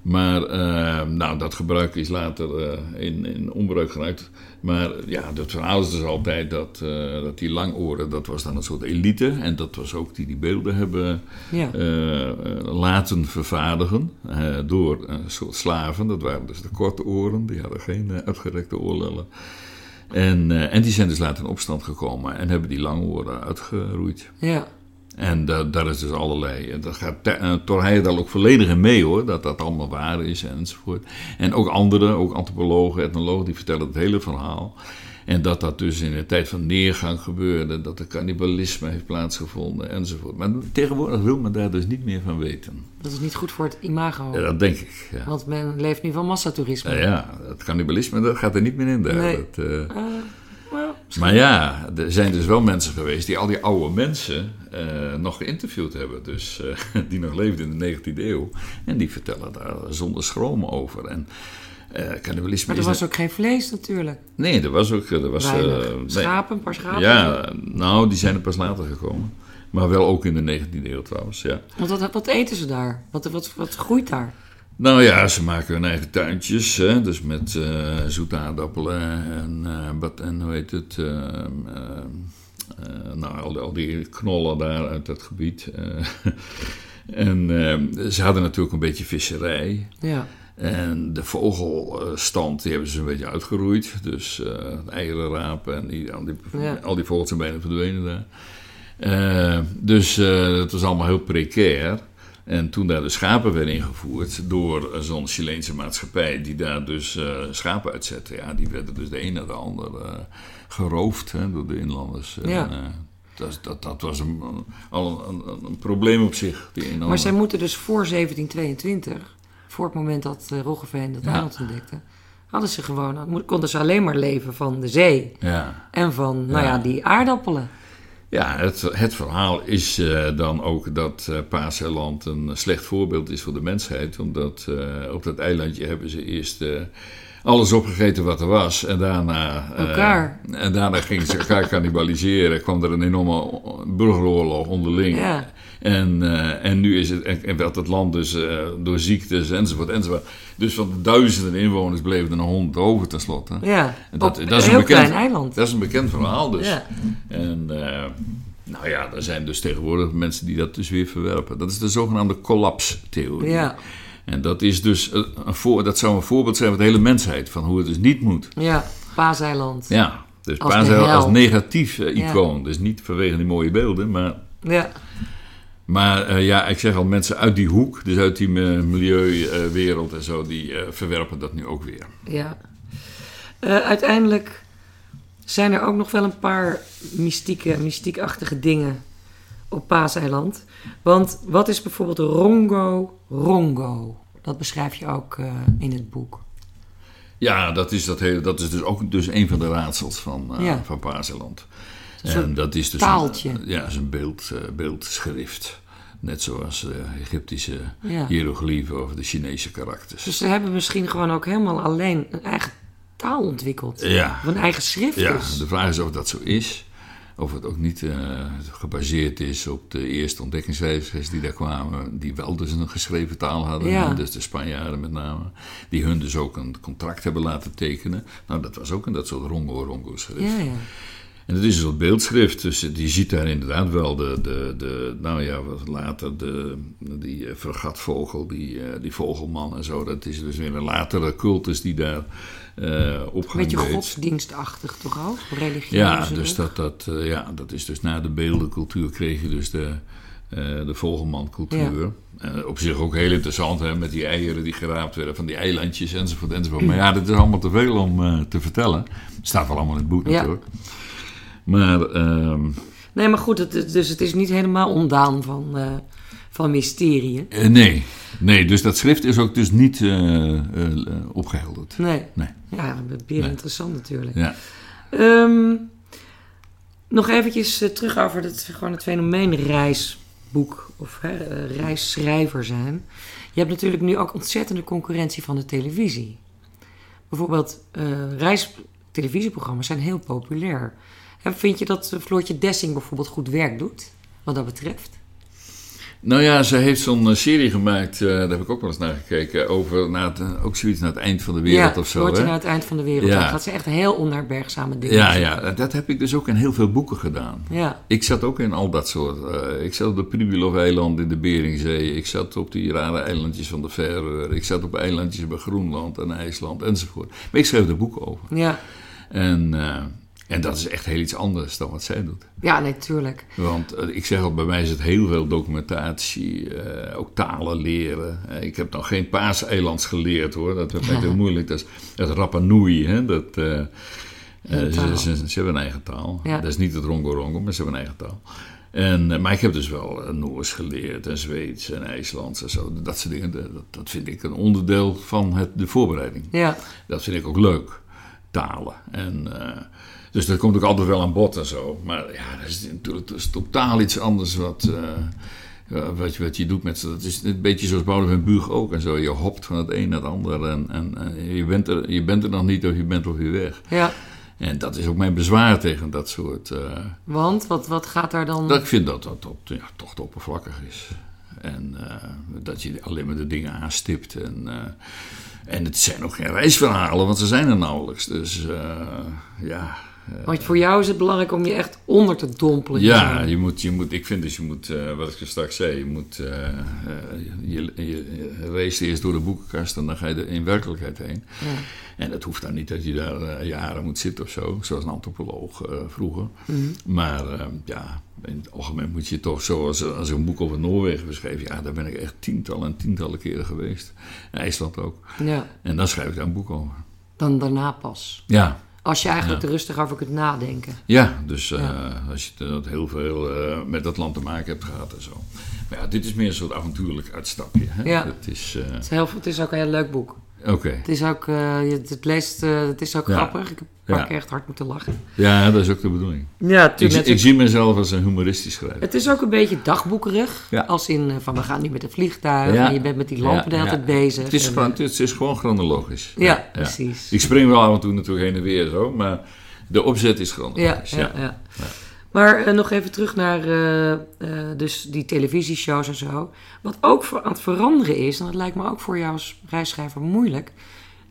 Speaker 2: Maar eh, nou, dat gebruik is later eh, in, in onbruik geraakt. Maar ja, het verhaal is dus altijd dat, eh, dat die langoren, dat was dan een soort elite. En dat was ook die die beelden hebben
Speaker 1: Ja.
Speaker 2: eh, laten vervaardigen door een soort slaven. Dat waren dus de korte oren, die hadden geen uitgerekte oorlellen. En, en die zijn dus later in opstand gekomen en hebben die lange oren uitgeroeid.
Speaker 1: ja.
Speaker 2: En da- daar is dus allerlei. En dat gaat eh, Thor Heyerdahl ook volledig in mee hoor. Dat dat allemaal waar is enzovoort. En ook anderen, ook antropologen, etnologen, die vertellen het hele verhaal. En dat dat dus in een tijd van neergang gebeurde. Dat er cannibalisme heeft plaatsgevonden enzovoort. Maar tegenwoordig wil men daar dus niet meer van weten.
Speaker 1: Dat is niet goed voor het imago.
Speaker 2: Ja, dat denk ik. Ja.
Speaker 1: Want men leeft nu van massatoerisme.
Speaker 2: Ja, ja, het cannibalisme dat gaat er niet meer in daar.
Speaker 1: Nee.
Speaker 2: Dat, eh,
Speaker 1: Eh,
Speaker 2: Maar ja, er zijn dus wel mensen geweest die al die oude mensen eh, nog geïnterviewd hebben. Dus eh, die nog leefden in de 19e eeuw. En die vertellen daar zonder schroom over. En eh cannibalisme
Speaker 1: maar er was ook geen vlees natuurlijk.
Speaker 2: Nee, er was ook... Er was, eh.
Speaker 1: Schapen, een paar schapen.
Speaker 2: Ja, nou, die zijn er pas later gekomen. Maar wel ook in de 19e eeuw trouwens, ja.
Speaker 1: Want wat, wat eten ze daar? Wat, wat, wat groeit daar?
Speaker 2: Nou ja, ze maken hun eigen tuintjes. Hè? Dus met eh zoete aardappelen en, eh, wat, en hoe heet het... eh, nou, al die, al die knollen daar uit dat gebied. en ze hadden natuurlijk een beetje visserij.
Speaker 1: Ja.
Speaker 2: En de vogelstand die hebben ze een beetje uitgeroeid. Dus eh eierenrapen en die, al, die,
Speaker 1: Ja.
Speaker 2: al die vogels zijn bijna verdwenen daar. Dus dat was allemaal heel precair. En toen daar de schapen werden ingevoerd door zo'n Chileense maatschappij die daar dus eh, schapen uitzette. Ja, die werden dus de een na de ander eh, geroofd hè, door de inlanders. En,
Speaker 1: Ja.
Speaker 2: eh, dat, dat, dat was een, al een, een, een probleem op zich. Die
Speaker 1: Maar zij moeten dus voor 1722, voor het moment dat Roggeveen dat
Speaker 2: Ja.
Speaker 1: ontdekte, hadden ze gewoon, konden ze alleen maar leven van de zee
Speaker 2: Ja.
Speaker 1: en van, nou
Speaker 2: Ja.
Speaker 1: ja, die aardappelen.
Speaker 2: Ja, het, het verhaal is eh, dan ook dat eh Paaseiland een slecht voorbeeld is voor de mensheid. Omdat eh, op dat eilandje hebben ze eerst alles opgegeten wat er was. En daarna, eh, en daarna gingen ze elkaar cannibaliseren. Kwam er een enorme burgeroorlog onderling.
Speaker 1: Ja.
Speaker 2: En, eh, en nu is het, en, en werd het land dus eh, door ziektes enzovoort enzovoort. Dus van de duizenden inwoners bleven er nog honderd over tenslotte.
Speaker 1: Ja,
Speaker 2: En dat,
Speaker 1: op
Speaker 2: dat is
Speaker 1: een heel
Speaker 2: bekend,
Speaker 1: klein eiland.
Speaker 2: Dat is een bekend verhaal dus.
Speaker 1: Ja.
Speaker 2: En nou ja, er zijn dus tegenwoordig mensen die dat dus weer verwerpen. Dat is de zogenaamde collapstheorie.
Speaker 1: Ja.
Speaker 2: En dat is dus een een voor, dat zou een voorbeeld zijn voor de hele mensheid van hoe het dus niet moet.
Speaker 1: Ja, Paaseiland.
Speaker 2: Ja, dus
Speaker 1: Als
Speaker 2: Paas
Speaker 1: de hel.
Speaker 2: als negatief eh,
Speaker 1: Ja.
Speaker 2: icoon. Dus niet vanwege die mooie beelden, maar
Speaker 1: Ja.
Speaker 2: maar eh, ja, ik zeg al, mensen uit die hoek, dus uit die eh, milieuwereld en zo, die eh, verwerpen dat nu ook weer.
Speaker 1: Ja. Eh, uiteindelijk zijn er ook nog wel een paar mystieke, mystiekachtige dingen op Paaseiland. Want wat is bijvoorbeeld Rongo Rongo? Dat beschrijf je ook eh, in het boek.
Speaker 2: Ja, dat is, dat hele, dat is dus ook dus een van de raadsels van, eh
Speaker 1: Ja.
Speaker 2: van
Speaker 1: soort
Speaker 2: En dat is dus
Speaker 1: taaltje.
Speaker 2: Een, ja, is een beeld, eh, beeldschrift. Net zoals de Egyptische
Speaker 1: Ja.
Speaker 2: hieroglyphen of de Chinese karakters.
Speaker 1: Dus ze hebben misschien gewoon ook helemaal alleen een eigen taal ontwikkeld.
Speaker 2: Ja.
Speaker 1: Of een eigen schrift
Speaker 2: Ja, de vraag is of dat zo is. Of het ook niet eh, gebaseerd is op de eerste ontdekkingsreizigers die daar kwamen. Die wel dus een geschreven taal hadden.
Speaker 1: Ja.
Speaker 2: Dus de Spanjaarden met name. Die hun dus ook een contract hebben laten tekenen. Nou, dat was ook een dat soort rongo-rongo schrift.
Speaker 1: Ja, ja.
Speaker 2: En het is een soort beeldschrift, dus die ziet daar inderdaad wel de, de, de nou ja, wat later de, die eh, vergatvogel, die, eh, die vogelman en zo. Dat is dus weer een latere cultus die daar eh op
Speaker 1: Een beetje godsdienstachtig toch ook? Religieus.
Speaker 2: Ja, dus dat, dat, eh, ja, dat is dus na de beeldencultuur kreeg je dus de, eh de vogelmancultuur. Eh, op zich ook heel interessant, hè, met die eieren die geraapt werden van die eilandjes enzovoort enzovoort. Maar ja, dat is allemaal te veel om eh, te vertellen. staat wel allemaal in het boek
Speaker 1: Ja.
Speaker 2: natuurlijk. Maar ehm,
Speaker 1: Nee, maar goed, het, dus het is niet helemaal ondaan van, eh, van mysterie.
Speaker 2: Eh, nee. nee, dus dat schrift is ook dus niet uh, opgehelderd.
Speaker 1: Nee.
Speaker 2: nee.
Speaker 1: Ja, weer interessant natuurlijk.
Speaker 2: Ja.
Speaker 1: Um, nog eventjes terug over het, gewoon het fenomeen reisboek of hè, reisschrijver zijn. Je hebt natuurlijk nu ook ontzettende concurrentie van de televisie. Bijvoorbeeld uh, reistelevisieprogramma's zijn heel populair. En vind je dat Floortje Dessing bijvoorbeeld goed werk doet, wat dat betreft?
Speaker 2: Nou ja, ze heeft zo'n eh, serie gemaakt, uh, daar heb ik ook wel eens naar gekeken, over naar het, eh, ook zoiets naar het eind van de wereld
Speaker 1: ja,
Speaker 2: of zo.
Speaker 1: Ja, naar het eind van de wereld. Ja. Dan gaat ze echt heel onherbergzame dingen
Speaker 2: Ja, ja, dat heb ik dus ook in heel veel boeken gedaan.
Speaker 1: Ja.
Speaker 2: Ik zat ook in al dat soort. Uh, ik zat op de Pribilov-eiland in de Beringzee. Ik zat op die rare eilandjes van de Verreur. Ik zat op eilandjes bij Groenland en IJsland enzovoort. Maar ik schreef er boeken over.
Speaker 1: Ja.
Speaker 2: En... En dat is echt heel iets anders dan wat zij doet.
Speaker 1: Ja, natuurlijk.
Speaker 2: Want uh, ik zeg al, bij mij is het heel veel documentatie, uh, ook talen leren. Uh, ik heb nog geen paaseilands geleerd hoor, dat is heel moeilijk. Dat is, is Rapa Nui, hè? Dat, ze, ze, ze, hebben een eigen taal.
Speaker 1: Ja.
Speaker 2: Dat is niet het Rongo Rongo, maar ze hebben een eigen taal. En, maar ik heb dus wel Noors geleerd en Zweeds en IJslands en zo. Dat soort dingen, dat, dat vind ik een onderdeel van het, de voorbereiding.
Speaker 1: Ja.
Speaker 2: Dat vind ik ook leuk, talen. En... Dus dat komt ook altijd wel aan bod en zo. Maar ja, dat is natuurlijk dat is totaal iets anders wat, uh, wat, je, wat je doet met ze. Dat is een beetje zoals Boudewijn van Buug ook en zo. Je hopt van het een naar het ander en, en, en, je, bent er, je bent er nog niet of je bent weer weg.
Speaker 1: Ja.
Speaker 2: En dat is ook mijn bezwaar tegen dat soort... Uh,
Speaker 1: Want? Wat, wat gaat daar dan...
Speaker 2: Dat ik vind dat dat, dat ja, toch te oppervlakkig is. En uh, dat je alleen maar de dingen aanstipt en... En het zijn ook geen reisverhalen, want ze zijn er nauwelijks. Dus ja,
Speaker 1: want voor jou is het belangrijk om je echt onder te dompelen.
Speaker 2: Ja, je moet, je moet, ik vind dus je moet, uh, wat ik straks zei, je moet uh, uh, je, je, race eerst door de boekenkast en dan ga je er in werkelijkheid heen.
Speaker 1: Ja.
Speaker 2: En het hoeft dan niet dat je daar jaren moet zitten of zo, zoals een antropoloog vroeger.
Speaker 1: Mm.
Speaker 2: Maar ja, in het algemeen moet je toch, zoals als ik een boek over Noorwegen beschreef, ja, daar ben ik echt tientallen en tientallen keren geweest. IJsland ook.
Speaker 1: Ja.
Speaker 2: En dan schrijf ik daar een boek over.
Speaker 1: Dan daarna pas.
Speaker 2: Ja,
Speaker 1: als je eigenlijk ja. er rustig over kunt nadenken.
Speaker 2: Ja, dus uh, ja. als je dat heel veel uh, met dat land te maken hebt gehad en zo. Maar ja, dit is meer een soort avontuurlijk uitstapje. Hè?
Speaker 1: Ja.
Speaker 2: Het, is, uh...
Speaker 1: het, is heel, het is ook een heel leuk boek.
Speaker 2: Oké. Okay.
Speaker 1: Het is ook, het leest, het is ook
Speaker 2: Ja.
Speaker 1: grappig. Ik heb een paar keer echt hard moeten lachen.
Speaker 2: Ja, dat is ook de bedoeling.
Speaker 1: Ja,
Speaker 2: Ik, ik zie mezelf als een humoristisch schrijver.
Speaker 1: Het is ook een beetje dagboekerig.
Speaker 2: Ja.
Speaker 1: Als in eh, van we gaan nu met een vliegtuig
Speaker 2: Ja.
Speaker 1: en je bent met die lampen de hele tijd bezig.
Speaker 2: Het is,
Speaker 1: En,
Speaker 2: gewoon,
Speaker 1: eh,
Speaker 2: het is gewoon chronologisch.
Speaker 1: Ja, precies.
Speaker 2: Ik spring wel af en toe natuurlijk heen en weer zo, maar de opzet is
Speaker 1: ja,
Speaker 2: chronologisch.
Speaker 1: ja, ja. Maar eh, nog even terug naar eh, eh, dus die televisieshows en zo. Wat ook voor, aan het veranderen is, en dat lijkt me ook voor jou als reisschrijver moeilijk.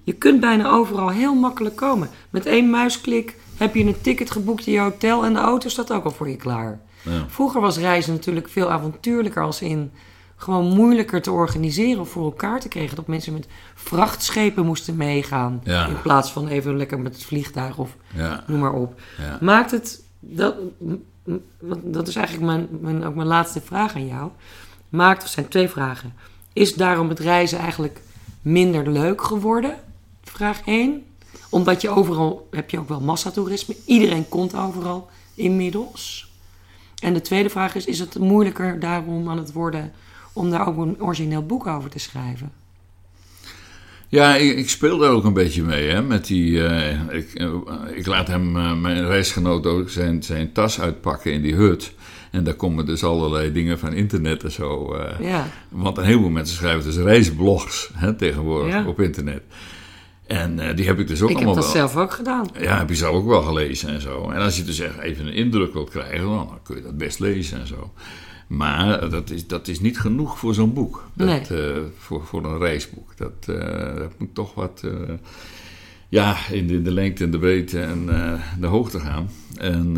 Speaker 1: Je kunt bijna overal heel makkelijk komen. Met één muisklik heb je een ticket geboekt in je hotel en de auto staat ook al voor je klaar.
Speaker 2: Ja.
Speaker 1: Vroeger was reizen natuurlijk veel avontuurlijker als in gewoon moeilijker te organiseren of voor elkaar te krijgen. Dat mensen met vrachtschepen moesten meegaan.
Speaker 2: Ja.
Speaker 1: In plaats van even lekker met het vliegtuig of
Speaker 2: Ja,
Speaker 1: noem maar op. Maakt het, dat, dat is eigenlijk mijn, mijn, ook mijn laatste vraag aan jou. Maakt, het zijn twee vragen. Is daarom het reizen eigenlijk minder leuk geworden? Vraag 1. Omdat je overal, heb je ook wel massatoerisme. Iedereen komt overal inmiddels. En de tweede vraag is, is het moeilijker daarom aan het worden om daar ook een origineel boek over te schrijven?
Speaker 2: Ja, ik, ik speel daar ook een beetje mee. Hè, met die, eh, ik, eh, ik laat hem, eh, mijn reisgenoot, ook zijn, zijn tas uitpakken in die hut. En daar komen dus allerlei dingen van internet en zo.
Speaker 1: Ja,
Speaker 2: Want een heleboel mensen schrijven dus reisblogs hè, tegenwoordig
Speaker 1: Ja.
Speaker 2: op internet. En die heb ik dus ook
Speaker 1: ik heb
Speaker 2: allemaal
Speaker 1: dat
Speaker 2: wel.
Speaker 1: zelf ook gedaan.
Speaker 2: Ja, heb je zelf ook wel gelezen en zo. En als je dus echt even een indruk wilt krijgen, dan kun je dat best lezen en zo. Maar dat is, dat is niet genoeg voor zo'n boek. Dat,
Speaker 1: Nee.
Speaker 2: eh, voor, voor een reisboek. Dat, eh, dat moet toch wat eh, ja, in de, de lengte en de breedte en de hoogte gaan. En,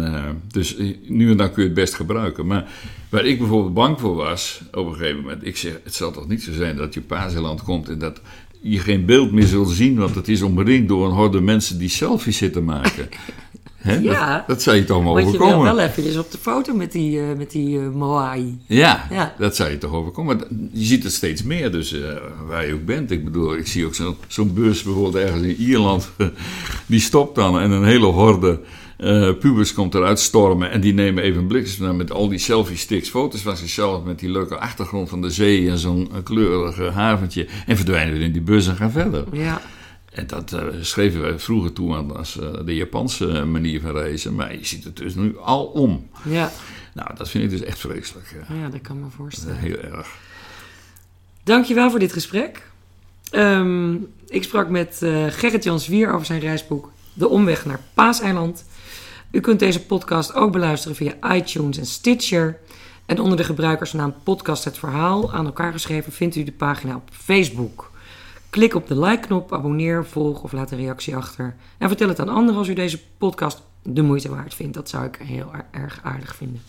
Speaker 2: dus nu en dan kun je het best gebruiken. Maar waar ik bijvoorbeeld bang voor was, op een gegeven moment, ik zeg, het zal toch niet zo zijn dat je Paaseiland komt en dat je geen beeld meer zult zien, want het is omringd door een horde mensen die selfies zitten maken. Hè?
Speaker 1: Ja.
Speaker 2: Dat, dat zou je toch maar
Speaker 1: Want je wil
Speaker 2: overkomen.
Speaker 1: wel eventjes op de foto met die, eh, met die eh, Moai.
Speaker 2: Ja,
Speaker 1: Ja.
Speaker 2: dat zou je toch overkomen. Maar je ziet het steeds meer, dus eh, waar je ook bent. Ik bedoel, ik zie ook zo'n zo'n bus bijvoorbeeld ergens in Ierland. die stopt dan en een hele horde Uh, pubers komt eruit stormen en die nemen even bliksem met al die selfie-sticks foto's van zichzelf met die leuke achtergrond van de zee en zo'n kleurige haventje en verdwijnen weer in die bus en gaan verder.
Speaker 1: Ja.
Speaker 2: En dat uh, schreven wij vroeger toe aan als uh, de Japanse manier van reizen, maar je ziet het dus nu al om.
Speaker 1: Ja.
Speaker 2: Nou, dat vind ik dus echt vreselijk. Ja,
Speaker 1: ja dat kan me voorstellen.
Speaker 2: Heel erg.
Speaker 1: Dankjewel voor dit gesprek. Um, ik sprak met uh, Gerrit-Jan Zwier over zijn reisboek De Omweg naar Paaseiland. U kunt deze podcast ook beluisteren via iTunes en Stitcher. En onder de gebruikersnaam Podcast Het Verhaal aan elkaar geschreven vindt u de pagina op Facebook. Klik op de like-knop, abonneer, volg of laat een reactie achter. En vertel het aan anderen als u deze podcast de moeite waard vindt. Dat zou ik heel erg aardig vinden.